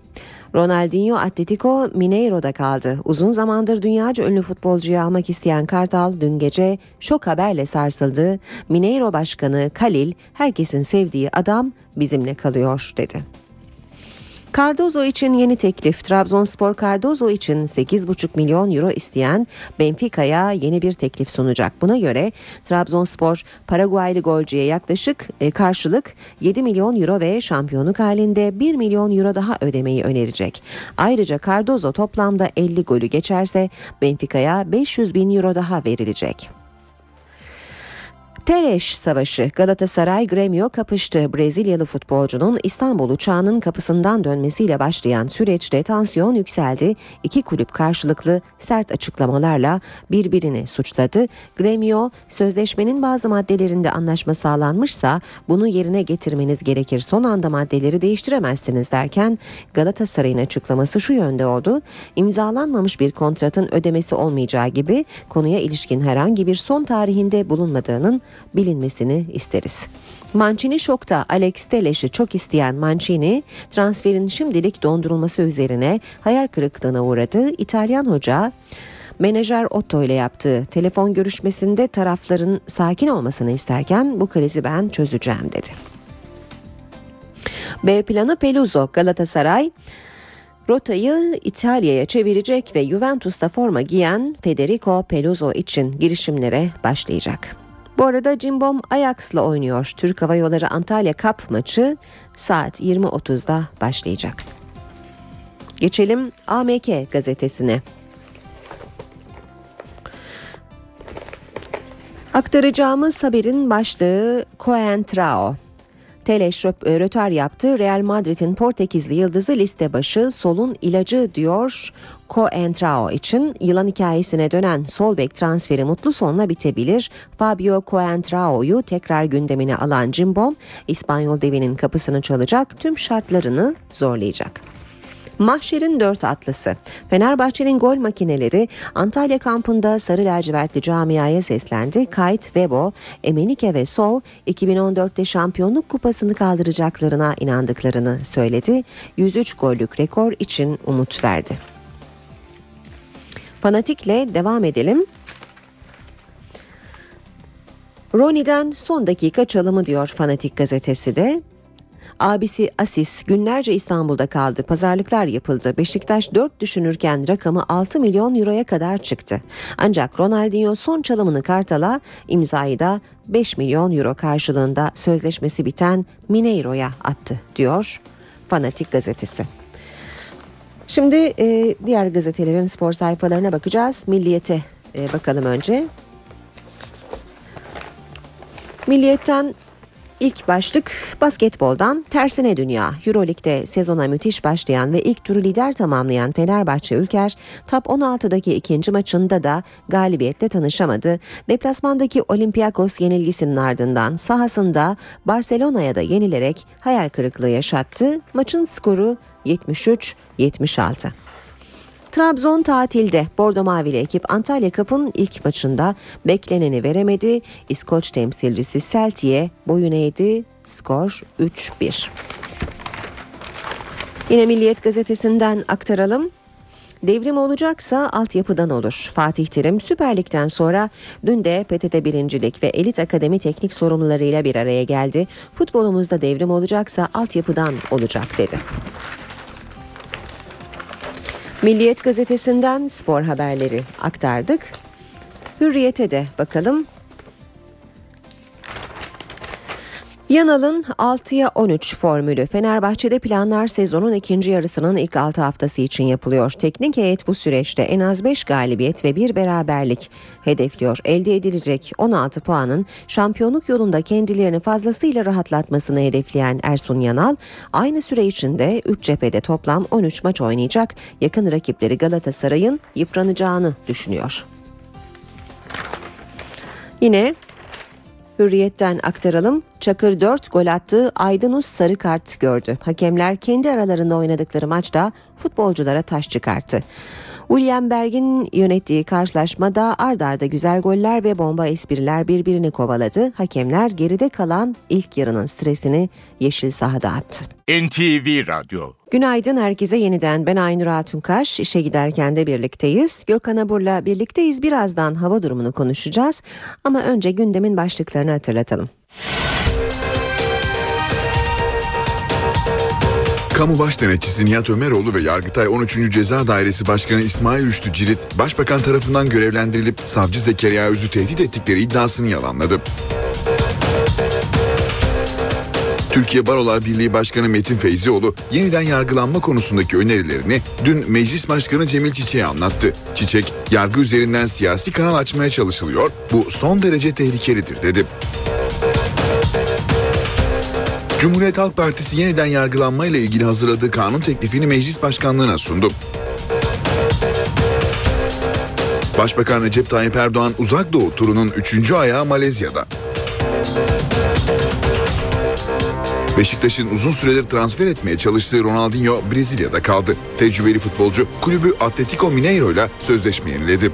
Ronaldinho Atletico Mineiro'da kaldı. Uzun zamandır dünyaca ünlü futbolcuyu almak isteyen Kartal dün gece şok haberle sarsıldı. Mineiro Başkanı Kalil herkesin sevdiği adam bizimle kalıyor dedi. Cardozo için yeni teklif. Trabzonspor Cardozo için 8,5 milyon euro isteyen Benfica'ya yeni bir teklif sunacak. Buna göre Trabzonspor Paraguaylı golcüye yaklaşık e, karşılık 7 milyon euro ve şampiyonluk halinde 1 milyon euro daha ödemeyi önerecek. Ayrıca Cardozo toplamda 50 golü geçerse Benfica'ya 500 bin euro daha verilecek. Teleş Savaşı Galatasaray Gremio kapıştı. Brezilyalı futbolcunun İstanbul uçağının kapısından dönmesiyle başlayan süreçte tansiyon yükseldi. İki kulüp karşılıklı sert açıklamalarla birbirini suçladı. Gremio sözleşmenin bazı maddelerinde anlaşma sağlanmışsa bunu yerine getirmeniz gerekir. Son anda maddeleri değiştiremezsiniz derken Galatasaray'ın açıklaması şu yönde oldu. İmzalanmamış bir kontratın ödemesi olmayacağı gibi konuya ilişkin herhangi bir son tarihinde bulunmadığının bilinmesini isteriz. Mancini şokta Alex Teles'i çok isteyen Mancini transferin şimdilik dondurulması üzerine hayal kırıklığına uğradı. İtalyan hoca menajer Otto ile yaptığı telefon görüşmesinde tarafların sakin olmasını isterken bu krizi ben çözeceğim dedi. B planı Peluso Galatasaray Rotayı İtalya'ya çevirecek ve Juventus'ta forma giyen Federico Peluso için girişimlere başlayacak. Bu arada Cimbom Ajax'la oynuyor. Türk Hava Yolları Antalya Cup maçı saat 20.30'da başlayacak. Geçelim AMK gazetesine. Aktaracağımız haberin başlığı Coentrao. Teleş rötar yaptı. Real Madrid'in Portekizli yıldızı liste başı solun ilacı diyor Coentrao için yılan hikayesine dönen sol bek transferi mutlu sonla bitebilir. Fabio Coentrao'yu tekrar gündemine alan Cimbom İspanyol devinin kapısını çalacak tüm şartlarını zorlayacak. Mahşer'in dört atlısı. Fenerbahçe'nin gol makineleri Antalya kampında Sarı Lacivertli camiaya seslendi. Kayt, Vebo, Emenike ve Sov 2014'te şampiyonluk kupasını kaldıracaklarına inandıklarını söyledi. 103 gollük rekor için umut verdi. Fanatikle devam edelim. Roni'den son dakika çalımı diyor Fanatik gazetesi de. Abisi Asis günlerce İstanbul'da kaldı. Pazarlıklar yapıldı. Beşiktaş 4 düşünürken rakamı 6 milyon euroya kadar çıktı. Ancak Ronaldinho son çalımını Kartal'a imzayı da 5 milyon euro karşılığında sözleşmesi biten Mineiro'ya attı diyor Fanatik gazetesi. Şimdi e, diğer gazetelerin spor sayfalarına bakacağız. Milliyete e, bakalım önce. Milliyetten İlk başlık basketboldan tersine dünya. Euroleague'de sezona müthiş başlayan ve ilk turu lider tamamlayan Fenerbahçe Ülker top 16'daki ikinci maçında da galibiyetle tanışamadı. Deplasmandaki Olympiakos yenilgisinin ardından sahasında Barcelona'ya da yenilerek hayal kırıklığı yaşattı. Maçın skoru 73-76. Trabzon tatilde. Bordo Mavili ekip Antalya Cup'ın ilk maçında bekleneni veremedi. İskoç temsilcisi Celtic'e boyun eğdi. Skor 3-1. Yine Milliyet gazetesinden aktaralım. Devrim olacaksa altyapıdan olur. Fatih Terim Süper Lig'den sonra dün de PTT birincilik ve Elit Akademi teknik sorumlularıyla bir araya geldi. Futbolumuzda devrim olacaksa altyapıdan olacak dedi. Milliyet gazetesinden spor haberleri aktardık. Hürriyete de bakalım. Yanal'ın 6'ya 13 formülü Fenerbahçe'de planlar sezonun ikinci yarısının ilk 6 haftası için yapılıyor. Teknik heyet bu süreçte en az 5 galibiyet ve bir beraberlik hedefliyor. Elde edilecek 16 puanın şampiyonluk yolunda kendilerini fazlasıyla rahatlatmasını hedefleyen Ersun Yanal aynı süre içinde 3 cephede toplam 13 maç oynayacak. Yakın rakipleri Galatasaray'ın yıpranacağını düşünüyor. Yine Hürriyetten aktaralım. Çakır 4 gol attı, Aydınus sarı kart gördü. Hakemler kendi aralarında oynadıkları maçta futbolculara taş çıkarttı. William Berg'in yönettiği karşılaşmada ard arda güzel goller ve bomba espriler birbirini kovaladı. Hakemler geride kalan ilk yarının stresini yeşil sahada attı.
NTV Radyo
Günaydın herkese yeniden ben Aynur Altunkaş. İşe giderken de birlikteyiz. Gökhan Abur'la birlikteyiz. Birazdan hava durumunu konuşacağız. Ama önce gündemin başlıklarını hatırlatalım.
Kamu Baş Denetçisi Nihat Ömeroğlu ve Yargıtay 13. Ceza Dairesi Başkanı İsmail Rüştü Cirit, Başbakan tarafından görevlendirilip Savcı Zekeriya Öz'ü tehdit ettikleri iddiasını yalanladı. Türkiye Barolar Birliği Başkanı Metin Feyzioğlu yeniden yargılanma konusundaki önerilerini dün Meclis Başkanı Cemil Çiçek'e anlattı. Çiçek, yargı üzerinden siyasi kanal açmaya çalışılıyor, bu son derece tehlikelidir dedi. Cumhuriyet Halk Partisi yeniden yargılanma ile ilgili hazırladığı kanun teklifini meclis başkanlığına sundu. Başbakan Recep Tayyip Erdoğan uzak doğu turunun 3. ayağı Malezya'da. Beşiktaş'ın uzun süredir transfer etmeye çalıştığı Ronaldinho Brezilya'da kaldı. Tecrübeli futbolcu kulübü Atletico Mineiro ile sözleşme yeniledi.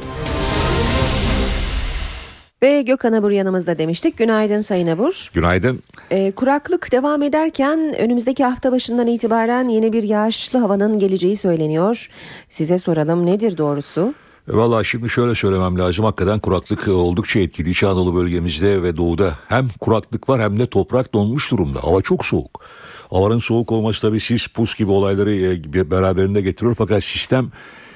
Ve Gökhan Abur yanımızda demiştik. Günaydın Sayın Abur.
Günaydın.
Ee, kuraklık devam ederken önümüzdeki hafta başından itibaren yeni bir yağışlı havanın geleceği söyleniyor. Size soralım nedir doğrusu?
E, Valla şimdi şöyle söylemem lazım. Hakikaten kuraklık e, oldukça etkili. İç Anadolu bölgemizde ve doğuda hem kuraklık var hem de toprak donmuş durumda. Hava çok soğuk. Havanın soğuk olması tabii sis, pus gibi olayları e, beraberinde getiriyor. Fakat sistem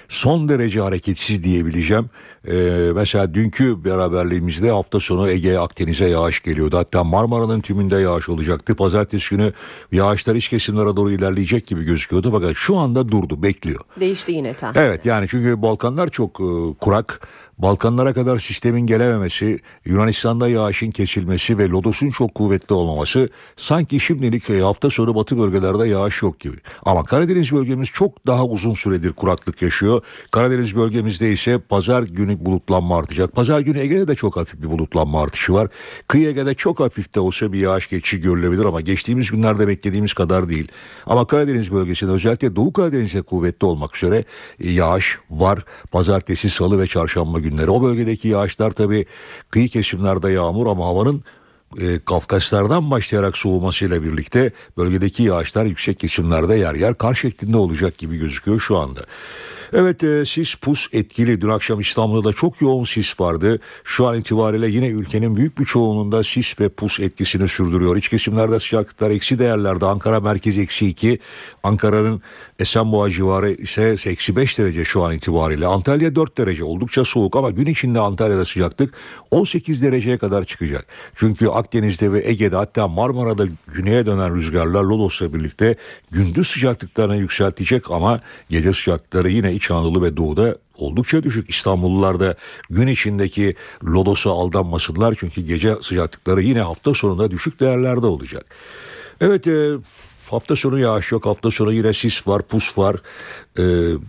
son derece hareketsiz diyebileceğim. Ee, mesela dünkü beraberliğimizde hafta sonu Ege Akdeniz'e yağış geliyordu. Hatta Marmara'nın tümünde yağış olacaktı. Pazartesi günü yağışlar iç kesimlere doğru ilerleyecek gibi gözüküyordu. Fakat şu anda durdu bekliyor.
Değişti yine tam.
Evet yani çünkü Balkanlar çok e, kurak. Balkanlara kadar sistemin gelememesi, Yunanistan'da yağışın kesilmesi ve lodosun çok kuvvetli olmaması sanki şimdilik e, hafta sonu batı bölgelerde yağış yok gibi. Ama Karadeniz bölgemiz çok daha uzun süredir kuraklık yaşıyor. Karadeniz bölgemizde ise pazar günü bulutlanma artacak. Pazar günü Ege'de de çok hafif bir bulutlanma artışı var. Kıyı Ege'de çok hafif de olsa bir yağış geçişi görülebilir ama geçtiğimiz günlerde beklediğimiz kadar değil. Ama Karadeniz bölgesinde özellikle Doğu Karadeniz'e kuvvetli olmak üzere e, yağış var. Pazartesi, salı ve çarşamba günleri. O bölgedeki yağışlar tabii kıyı kesimlerde yağmur ama havanın e, Kafkaslardan başlayarak soğumasıyla birlikte bölgedeki yağışlar yüksek kesimlerde yer yer kar şeklinde olacak gibi gözüküyor şu anda. Evet e, sis pus etkili. Dün akşam İstanbul'da da çok yoğun sis vardı. Şu an itibariyle yine ülkenin büyük bir çoğunluğunda sis ve pus etkisini sürdürüyor. İç kesimlerde sıcaklıklar eksi değerlerde. Ankara merkez eksi 2. Ankara'nın Esenboğa civarı ise eksi 5 derece şu an itibariyle. Antalya 4 derece oldukça soğuk ama gün içinde Antalya'da sıcaklık 18 dereceye kadar çıkacak. Çünkü Akdeniz'de ve Ege'de hatta Marmara'da güneye dönen rüzgarlar Lodos'la birlikte gündüz sıcaklıklarını yükseltecek ama gece sıcaklıkları yine İç Anadolu ve Doğu'da oldukça düşük. İstanbullular da gün içindeki lodosa aldanmasınlar çünkü gece sıcaklıkları yine hafta sonunda düşük değerlerde olacak. Evet e, hafta sonu yağış yok hafta sonu yine sis var pus var e,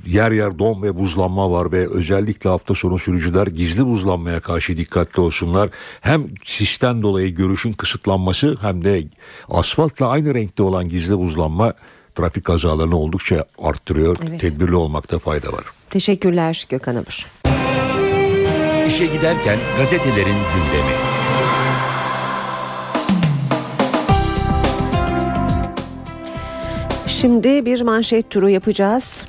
yer yer don ve buzlanma var ve özellikle hafta sonu sürücüler gizli buzlanmaya karşı dikkatli olsunlar. Hem sisten dolayı görüşün kısıtlanması hem de asfaltla aynı renkte olan gizli buzlanma trafik kazalarını oldukça arttırıyor.
Evet.
Tedbirli olmakta fayda var.
Teşekkürler Gökhan Abur.
İşe giderken gazetelerin gündemi.
Şimdi bir manşet turu yapacağız.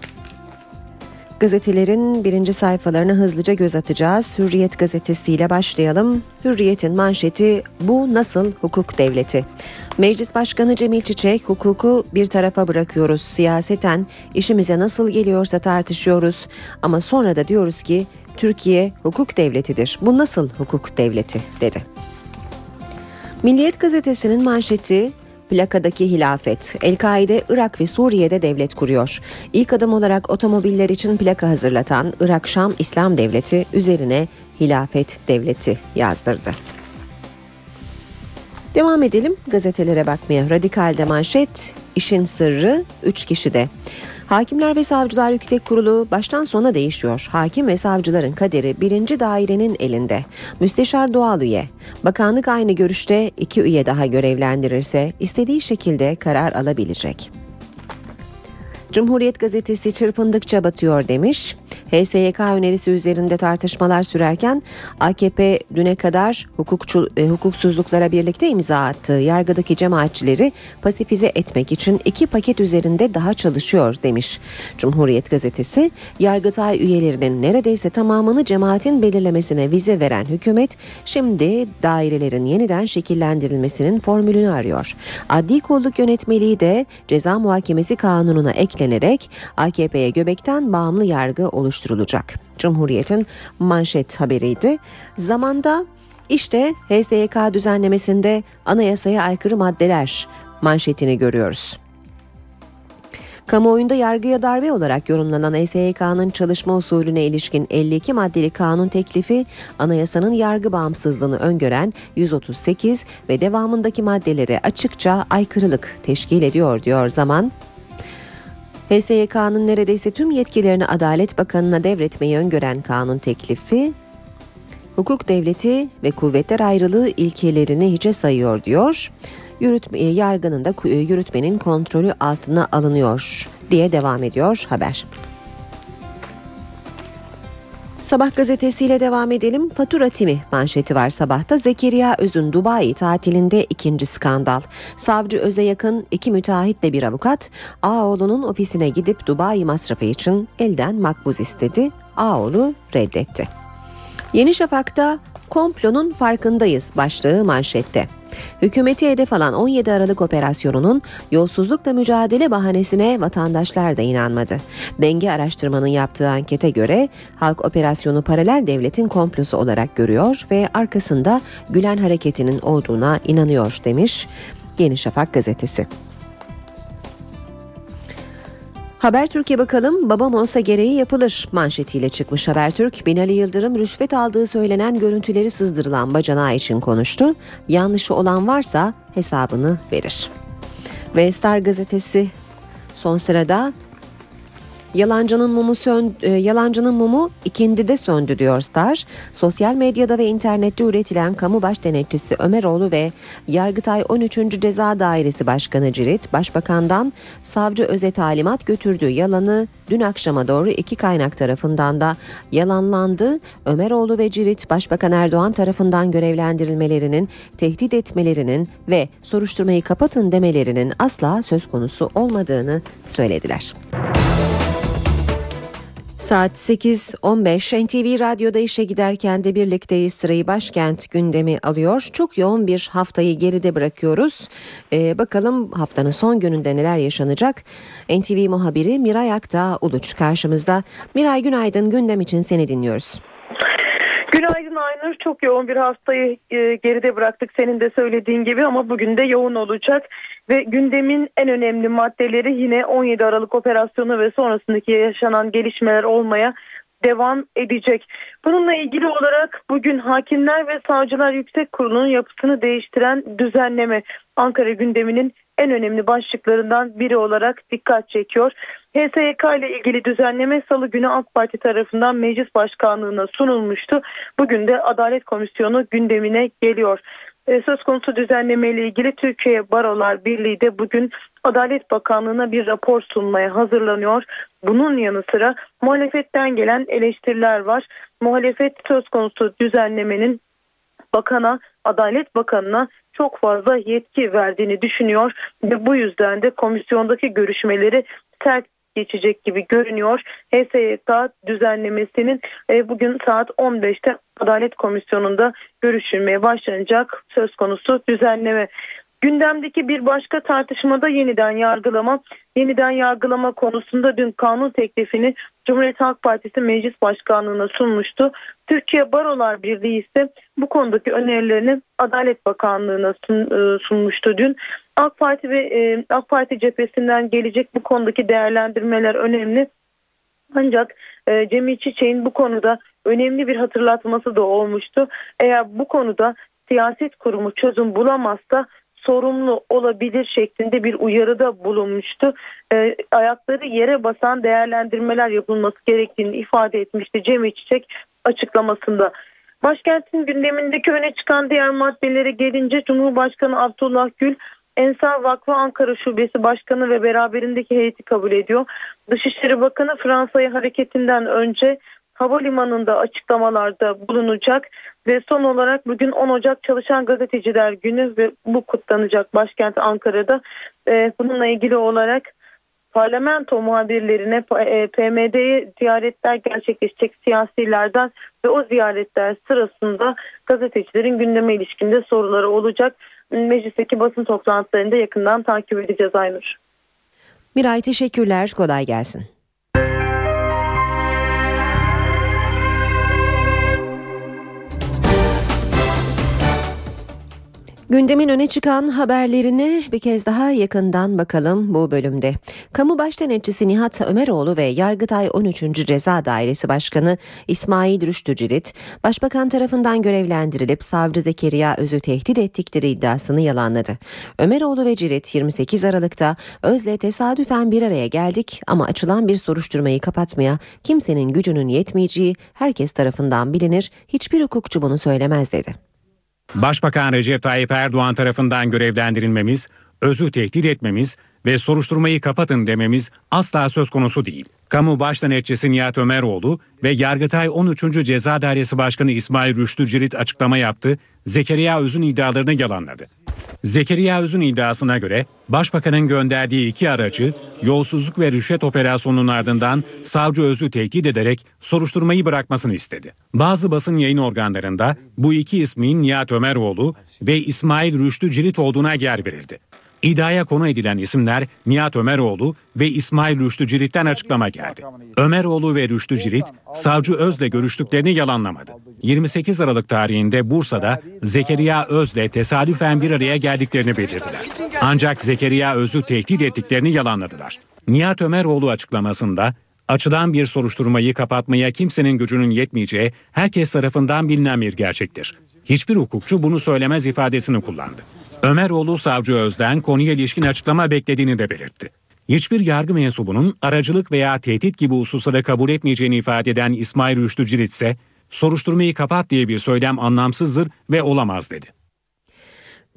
Gazetelerin birinci sayfalarına hızlıca göz atacağız. Hürriyet gazetesiyle başlayalım. Hürriyet'in manşeti bu nasıl hukuk devleti? Meclis Başkanı Cemil Çiçek hukuku bir tarafa bırakıyoruz. Siyaseten işimize nasıl geliyorsa tartışıyoruz. Ama sonra da diyoruz ki Türkiye hukuk devletidir. Bu nasıl hukuk devleti dedi. Milliyet gazetesinin manşeti plakadaki hilafet. El-Kaide Irak ve Suriye'de devlet kuruyor. İlk adım olarak otomobiller için plaka hazırlatan Irak Şam İslam Devleti üzerine hilafet devleti yazdırdı. Devam edelim gazetelere bakmaya. Radikal'de manşet, işin sırrı 3 kişide. Hakimler ve Savcılar Yüksek Kurulu baştan sona değişiyor. Hakim ve savcıların kaderi birinci dairenin elinde. Müsteşar doğal üye. Bakanlık aynı görüşte iki üye daha görevlendirirse istediği şekilde karar alabilecek. Cumhuriyet gazetesi çırpındıkça batıyor demiş. HSYK önerisi üzerinde tartışmalar sürerken AKP düne kadar hukukçu, e, hukuksuzluklara birlikte imza attığı yargıdaki cemaatçileri pasifize etmek için iki paket üzerinde daha çalışıyor demiş. Cumhuriyet gazetesi Yargıtay üyelerinin neredeyse tamamını cemaatin belirlemesine vize veren hükümet şimdi dairelerin yeniden şekillendirilmesinin formülünü arıyor. Adli kolluk yönetmeliği de ceza muhakemesi kanununa eklenerek AKP'ye göbekten bağımlı yargı oluşturulacak. Cumhuriyet'in manşet haberiydi. Zamanda işte HSYK düzenlemesinde anayasaya aykırı maddeler manşetini görüyoruz. Kamuoyunda yargıya darbe olarak yorumlanan HSYK'nın çalışma usulüne ilişkin 52 maddeli kanun teklifi anayasanın yargı bağımsızlığını öngören 138 ve devamındaki maddelere açıkça aykırılık teşkil ediyor diyor zaman. HSYK'nın neredeyse tüm yetkilerini Adalet Bakanı'na devretmeyi öngören kanun teklifi hukuk devleti ve kuvvetler ayrılığı ilkelerini hiçe sayıyor diyor. Yürütme, yargının da yürütmenin kontrolü altına alınıyor diye devam ediyor haber. Sabah gazetesiyle devam edelim. Fatura timi manşeti var sabahta. Zekeriya Öz'ün Dubai tatilinde ikinci skandal. Savcı Öz'e yakın iki müteahhitle bir avukat Ağoğlu'nun ofisine gidip Dubai masrafı için elden makbuz istedi. Ağoğlu reddetti. Yeni Şafak'ta komplonun farkındayız başlığı manşette. Hükümeti hedef alan 17 Aralık operasyonunun yolsuzlukla mücadele bahanesine vatandaşlar da inanmadı. Denge araştırmanın yaptığı ankete göre halk operasyonu paralel devletin komplosu olarak görüyor ve arkasında Gülen hareketinin olduğuna inanıyor demiş Yeni Şafak gazetesi. Habertürk'e bakalım babam olsa gereği yapılır manşetiyle çıkmış Habertürk. Binali Yıldırım rüşvet aldığı söylenen görüntüleri sızdırılan bacanağı için konuştu. Yanlışı olan varsa hesabını verir. Ve Star gazetesi son sırada Yalancının mumu sön, e, yalancının mumu ikindide söndü diyor Star. Sosyal medyada ve internette üretilen kamu baş denetçisi Ömeroğlu ve Yargıtay 13. Ceza Dairesi Başkanı Cirit, Başbakan'dan savcı öze talimat götürdüğü yalanı dün akşama doğru iki kaynak tarafından da yalanlandı. Ömeroğlu ve Cirit, Başbakan Erdoğan tarafından görevlendirilmelerinin, tehdit etmelerinin ve soruşturmayı kapatın demelerinin asla söz konusu olmadığını söylediler. Saat 8.15 NTV Radyo'da işe giderken de birlikteyiz sırayı başkent gündemi alıyor. Çok yoğun bir haftayı geride bırakıyoruz. Ee, bakalım haftanın son gününde neler yaşanacak? NTV muhabiri Miray Aktağ Uluç karşımızda. Miray günaydın gündem için seni dinliyoruz.
Günaydın Aynur. Çok yoğun bir haftayı e, geride bıraktık senin de söylediğin gibi ama bugün de yoğun olacak. Ve gündemin en önemli maddeleri yine 17 Aralık operasyonu ve sonrasındaki yaşanan gelişmeler olmaya devam edecek. Bununla ilgili olarak bugün Hakimler ve Savcılar Yüksek Kurulu'nun yapısını değiştiren düzenleme Ankara gündeminin en önemli başlıklarından biri olarak dikkat çekiyor. HSYK ile ilgili düzenleme salı günü AK Parti tarafından meclis başkanlığına sunulmuştu. Bugün de Adalet Komisyonu gündemine geliyor. E, söz konusu düzenleme ile ilgili Türkiye Barolar Birliği de bugün Adalet Bakanlığı'na bir rapor sunmaya hazırlanıyor. Bunun yanı sıra muhalefetten gelen eleştiriler var. Muhalefet söz konusu düzenlemenin bakana, Adalet Bakanı'na çok fazla yetki verdiğini düşünüyor ve bu yüzden de komisyondaki görüşmeleri sert geçecek gibi görünüyor. HSYK düzenlemesinin e, bugün saat 15'te Adalet Komisyonu'nda görüşülmeye başlanacak söz konusu düzenleme. Gündemdeki bir başka tartışmada yeniden yargılama, yeniden yargılama konusunda dün kanun teklifini Cumhuriyet Halk Partisi Meclis Başkanlığı'na sunmuştu. Türkiye Barolar Birliği ise bu konudaki önerilerini Adalet Bakanlığı'na sun, sunmuştu dün. AK Parti ve e, AK Parti cephesinden gelecek bu konudaki değerlendirmeler önemli. Ancak e, Cemil Çiçek'in bu konuda önemli bir hatırlatması da olmuştu. Eğer bu konuda siyaset kurumu çözüm bulamazsa sorumlu olabilir şeklinde bir uyarıda bulunmuştu. E, ayakları yere basan değerlendirmeler yapılması gerektiğini ifade etmişti Cemil Çiçek açıklamasında. Başkentin gündemindeki öne çıkan diğer maddelere gelince Cumhurbaşkanı Abdullah Gül Ensar Vakfı Ankara Şubesi Başkanı ve beraberindeki heyeti kabul ediyor. Dışişleri Bakanı Fransa'ya hareketinden önce havalimanında açıklamalarda bulunacak ve son olarak bugün 10 Ocak Çalışan Gazeteciler Günü ve bu kutlanacak başkent Ankara'da. Ee, bununla ilgili olarak parlamento muhabirlerine e, PMD'ye ziyaretler gerçekleşecek siyasilerden ve o ziyaretler sırasında gazetecilerin gündeme ilişkinde soruları olacak. Meclisteki basın toplantılarında yakından takip edeceğiz Aynur.
Miray teşekkürler. Kolay gelsin. Gündemin öne çıkan haberlerine bir kez daha yakından bakalım bu bölümde. Kamu Baş Denetçisi Nihat Ömeroğlu ve Yargıtay 13. Ceza Dairesi Başkanı İsmail Rüştü Cirit, Başbakan tarafından görevlendirilip Savcı Zekeriya Öz'ü tehdit ettikleri iddiasını yalanladı. Ömeroğlu ve Cirit 28 Aralık'ta Öz'le tesadüfen bir araya geldik ama açılan bir soruşturmayı kapatmaya kimsenin gücünün yetmeyeceği herkes tarafından bilinir, hiçbir hukukçu bunu söylemez dedi.
Başbakan Recep Tayyip Erdoğan tarafından görevlendirilmemiz, özü tehdit etmemiz ve soruşturmayı kapatın dememiz asla söz konusu değil. Kamu Baş Denetçisi Nihat Ömeroğlu ve Yargıtay 13. Ceza Dairesi Başkanı İsmail Rüştü Cirit açıklama yaptı, Zekeriya Öz'ün iddialarını yalanladı. Zekeriya Öz'ün iddiasına göre Başbakanın gönderdiği iki aracı yolsuzluk ve rüşvet operasyonunun ardından savcı Öz'ü tehdit ederek soruşturmayı bırakmasını istedi. Bazı basın yayın organlarında bu iki ismin Nihat Ömeroğlu ve İsmail Rüştü Cirit olduğuna yer verildi. İddiaya konu edilen isimler Nihat Ömeroğlu ve İsmail Rüştü Cirit'ten açıklama geldi. Ömeroğlu ve Rüştü Cirit, savcı Öz'le görüştüklerini yalanlamadı. 28 Aralık tarihinde Bursa'da Zekeriya Öz'le tesadüfen bir araya geldiklerini belirttiler. Ancak Zekeriya Öz'ü tehdit ettiklerini yalanladılar. Nihat Ömeroğlu açıklamasında açılan bir soruşturmayı kapatmaya kimsenin gücünün yetmeyeceği herkes tarafından bilinen bir gerçektir. Hiçbir hukukçu bunu söylemez ifadesini kullandı. Ömeroğlu savcı Öz'den konuya ilişkin açıklama beklediğini de belirtti. Hiçbir yargı mensubunun aracılık veya tehdit gibi hususları kabul etmeyeceğini ifade eden İsmail Rüştü Cirit ise soruşturmayı kapat diye bir söylem anlamsızdır ve olamaz dedi.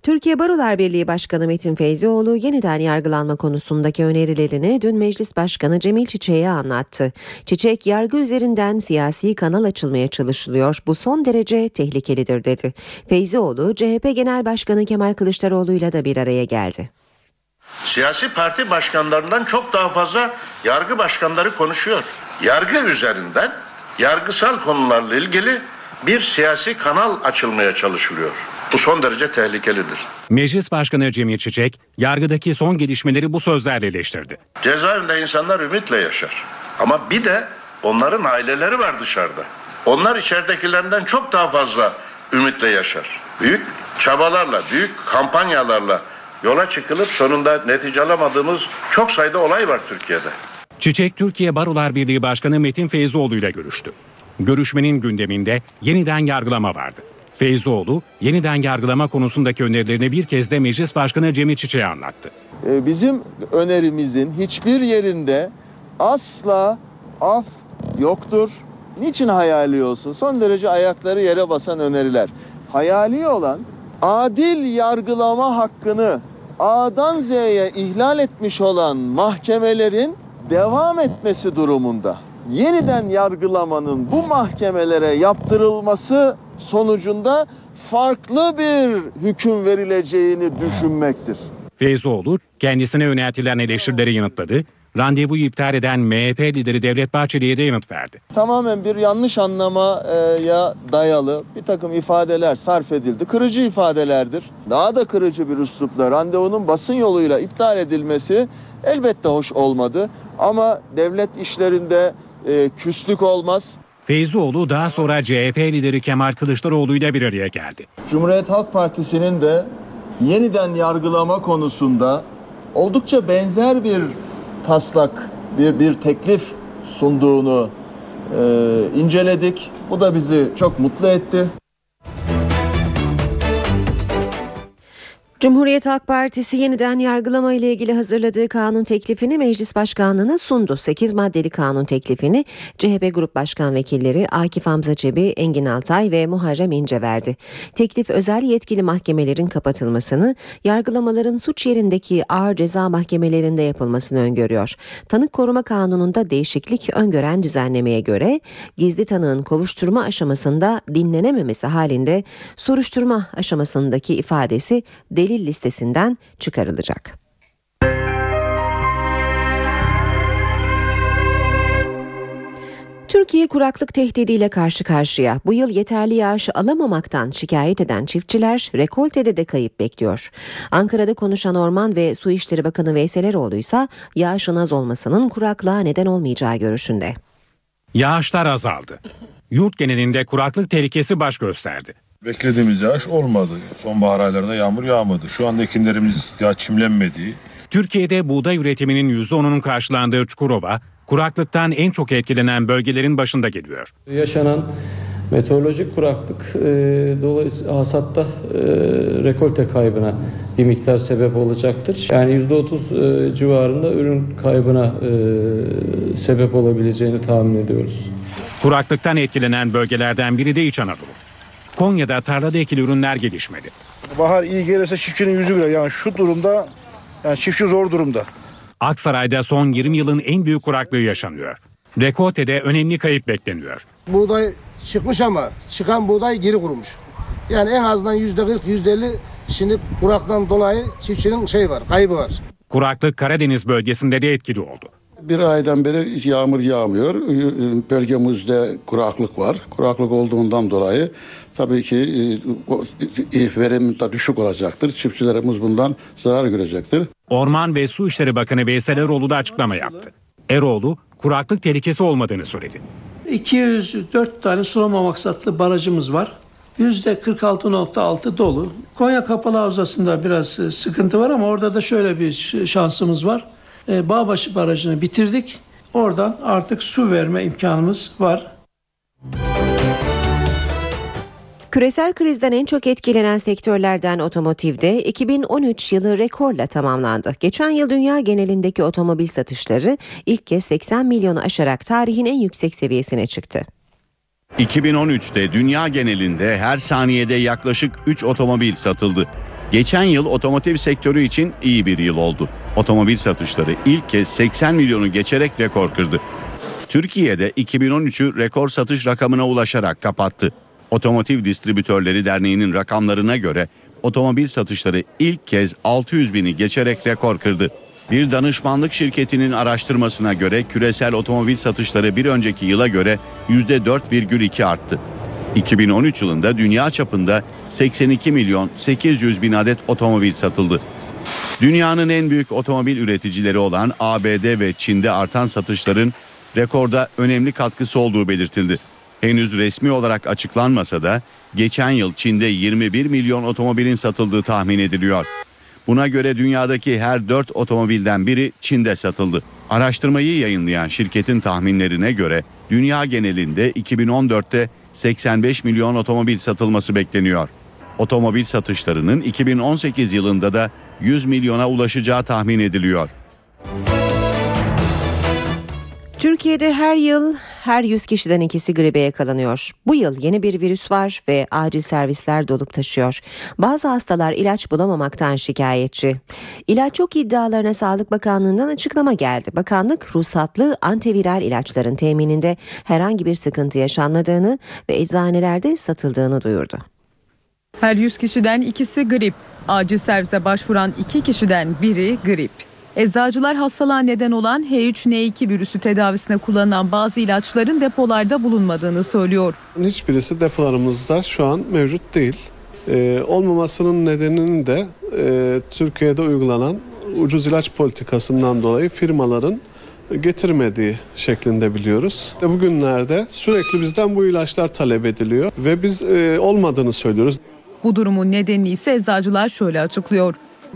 Türkiye Barolar Birliği Başkanı Metin Feyzioğlu yeniden yargılanma konusundaki önerilerini dün Meclis Başkanı Cemil Çiçek'e anlattı. Çiçek yargı üzerinden siyasi kanal açılmaya çalışılıyor. Bu son derece tehlikelidir dedi. Feyzioğlu CHP Genel Başkanı Kemal Kılıçdaroğlu'yla da bir araya geldi.
Siyasi parti başkanlarından çok daha fazla yargı başkanları konuşuyor. Yargı üzerinden yargısal konularla ilgili bir siyasi kanal açılmaya çalışılıyor. Bu son derece tehlikelidir.
Meclis Başkanı Cemil Çiçek, yargıdaki son gelişmeleri bu sözlerle eleştirdi.
Cezaevinde insanlar ümitle yaşar. Ama bir de onların aileleri var dışarıda. Onlar içeridekilerinden çok daha fazla ümitle yaşar. Büyük çabalarla, büyük kampanyalarla yola çıkılıp sonunda netice alamadığımız çok sayıda olay var Türkiye'de.
Çiçek, Türkiye Barolar Birliği Başkanı Metin Feyzoğlu ile görüştü. Görüşmenin gündeminde yeniden yargılama vardı. Feyzoğlu, yeniden yargılama konusundaki önerilerini bir kez de Meclis Başkanı Cemil Çiçek'e anlattı.
Ee, Bizim önerimizin hiçbir yerinde asla af yoktur. Niçin hayali olsun? Son derece ayakları yere basan öneriler. Hayali olan adil yargılama hakkını A'dan Z'ye ihlal etmiş olan mahkemelerin devam etmesi durumunda yeniden yargılamanın bu mahkemelere yaptırılması sonucunda farklı bir hüküm verileceğini düşünmektir.
Feyzoğlu, kendisine yöneltilen eleştirileri yanıtladı. Randevuyu iptal eden MHP lideri Devlet Bahçeli'ye de yanıt verdi.
Tamamen bir yanlış anlamaya dayalı bir takım ifadeler sarf edildi. Kırıcı ifadelerdir. Daha da kırıcı bir üslupla randevunun basın yoluyla iptal edilmesi elbette hoş olmadı. Ama devlet işlerinde e, küslük olmaz.
Feyzoğlu daha sonra CHP lideri Kemal Kılıçdaroğlu ile bir araya geldi.
Cumhuriyet Halk Partisi'nin de yeniden yargılama konusunda oldukça benzer bir taslak, bir, bir teklif sunduğunu e, inceledik. Bu da bizi çok mutlu etti.
Cumhuriyet Halk Partisi yeniden yargılama ile ilgili hazırladığı kanun teklifini Meclis Başkanlığı'na sundu. 8 maddeli kanun teklifini CHP Grup Başkan Vekilleri Akif Hamza Cebi, Engin Altay ve Muharrem İnce verdi. Teklif özel yetkili mahkemelerin kapatılmasını, yargılamaların suç yerindeki ağır ceza mahkemelerinde yapılmasını öngörüyor. Tanık koruma kanununda değişiklik öngören düzenlemeye göre gizli tanığın kovuşturma aşamasında dinlenememesi halinde soruşturma aşamasındaki ifadesi delil listesinden çıkarılacak. Türkiye kuraklık tehdidiyle karşı karşıya. Bu yıl yeterli yağış alamamaktan şikayet eden çiftçiler rekoltede de kayıp bekliyor. Ankara'da konuşan Orman ve Su İşleri Bakanı Veysel Eroğlu ise yağışın az olmasının kuraklığa neden olmayacağı görüşünde.
Yağışlar azaldı. Yurt genelinde kuraklık tehlikesi baş gösterdi.
Beklediğimiz yağış olmadı. Sonbahar aylarında yağmur yağmadı. Şu anda ekinlerimiz daha çimlenmedi.
Türkiye'de buğday üretiminin %10'unun karşılandığı Çukurova, kuraklıktan en çok etkilenen bölgelerin başında geliyor.
Yaşanan meteorolojik kuraklık e, dolayısıyla hasatta e, rekolte kaybına bir miktar sebep olacaktır. Yani %30 e, civarında ürün kaybına e, sebep olabileceğini tahmin ediyoruz.
Kuraklıktan etkilenen bölgelerden biri de İç Anadolu. Konya'da tarlada ekili ürünler gelişmedi.
Bahar iyi gelirse çiftçinin yüzü güler. Yani şu durumda yani çiftçi zor durumda.
Aksaray'da son 20 yılın en büyük kuraklığı yaşanıyor. Rekoltede önemli kayıp bekleniyor.
Buğday çıkmış ama çıkan buğday geri kurumuş. Yani en azından yüzde 40, yüzde 50 şimdi kuraktan dolayı çiftçinin şey var, kaybı var.
Kuraklık Karadeniz bölgesinde de etkili oldu.
Bir aydan beri yağmur yağmıyor. Bölgemizde kuraklık var. Kuraklık olduğundan dolayı tabii ki e, verim de düşük olacaktır. Çiftçilerimiz bundan zarar görecektir.
Orman ve Su İşleri Bakanı Veysel Eroğlu da açıklama yaptı. Eroğlu, kuraklık tehlikesi olmadığını söyledi.
204 tane sulama maksatlı barajımız var. %46.6 dolu. Konya Kapalı Havzası'nda biraz sıkıntı var ama orada da şöyle bir şansımız var. Bağbaşı Barajı'nı bitirdik. Oradan artık su verme imkanımız var.
Küresel krizden en çok etkilenen sektörlerden otomotivde 2013 yılı rekorla tamamlandı. Geçen yıl dünya genelindeki otomobil satışları ilk kez 80 milyonu aşarak tarihin en yüksek seviyesine çıktı.
2013'te dünya genelinde her saniyede yaklaşık 3 otomobil satıldı. Geçen yıl otomotiv sektörü için iyi bir yıl oldu. Otomobil satışları ilk kez 80 milyonu geçerek rekor kırdı. Türkiye'de 2013'ü rekor satış rakamına ulaşarak kapattı. Otomotiv Distribütörleri Derneği'nin rakamlarına göre otomobil satışları ilk kez 600 bini geçerek rekor kırdı. Bir danışmanlık şirketinin araştırmasına göre küresel otomobil satışları bir önceki yıla göre %4,2 arttı. 2013 yılında dünya çapında 82 milyon 800 bin adet otomobil satıldı. Dünyanın en büyük otomobil üreticileri olan ABD ve Çin'de artan satışların rekorda önemli katkısı olduğu belirtildi. Henüz resmi olarak açıklanmasa da geçen yıl Çin'de 21 milyon otomobilin satıldığı tahmin ediliyor. Buna göre dünyadaki her 4 otomobilden biri Çin'de satıldı. Araştırmayı yayınlayan şirketin tahminlerine göre dünya genelinde 2014'te 85 milyon otomobil satılması bekleniyor. Otomobil satışlarının 2018 yılında da 100 milyona ulaşacağı tahmin ediliyor.
Türkiye'de her yıl her 100 kişiden ikisi gribe yakalanıyor. Bu yıl yeni bir virüs var ve acil servisler dolup taşıyor. Bazı hastalar ilaç bulamamaktan şikayetçi. İlaç yok iddialarına Sağlık Bakanlığı'ndan açıklama geldi. Bakanlık ruhsatlı antiviral ilaçların temininde herhangi bir sıkıntı yaşanmadığını ve eczanelerde satıldığını duyurdu.
Her 100 kişiden ikisi grip. Acil servise başvuran iki kişiden biri grip. Eczacılar hastalığa neden olan H3N2 virüsü tedavisine kullanılan bazı ilaçların depolarda bulunmadığını söylüyor.
Hiçbirisi depolarımızda şu an mevcut değil. Ee, olmamasının nedenini de e, Türkiye'de uygulanan ucuz ilaç politikasından dolayı firmaların getirmediği şeklinde biliyoruz. Bugünlerde sürekli bizden bu ilaçlar talep ediliyor ve biz e, olmadığını söylüyoruz.
Bu durumun nedenini ise eczacılar şöyle açıklıyor.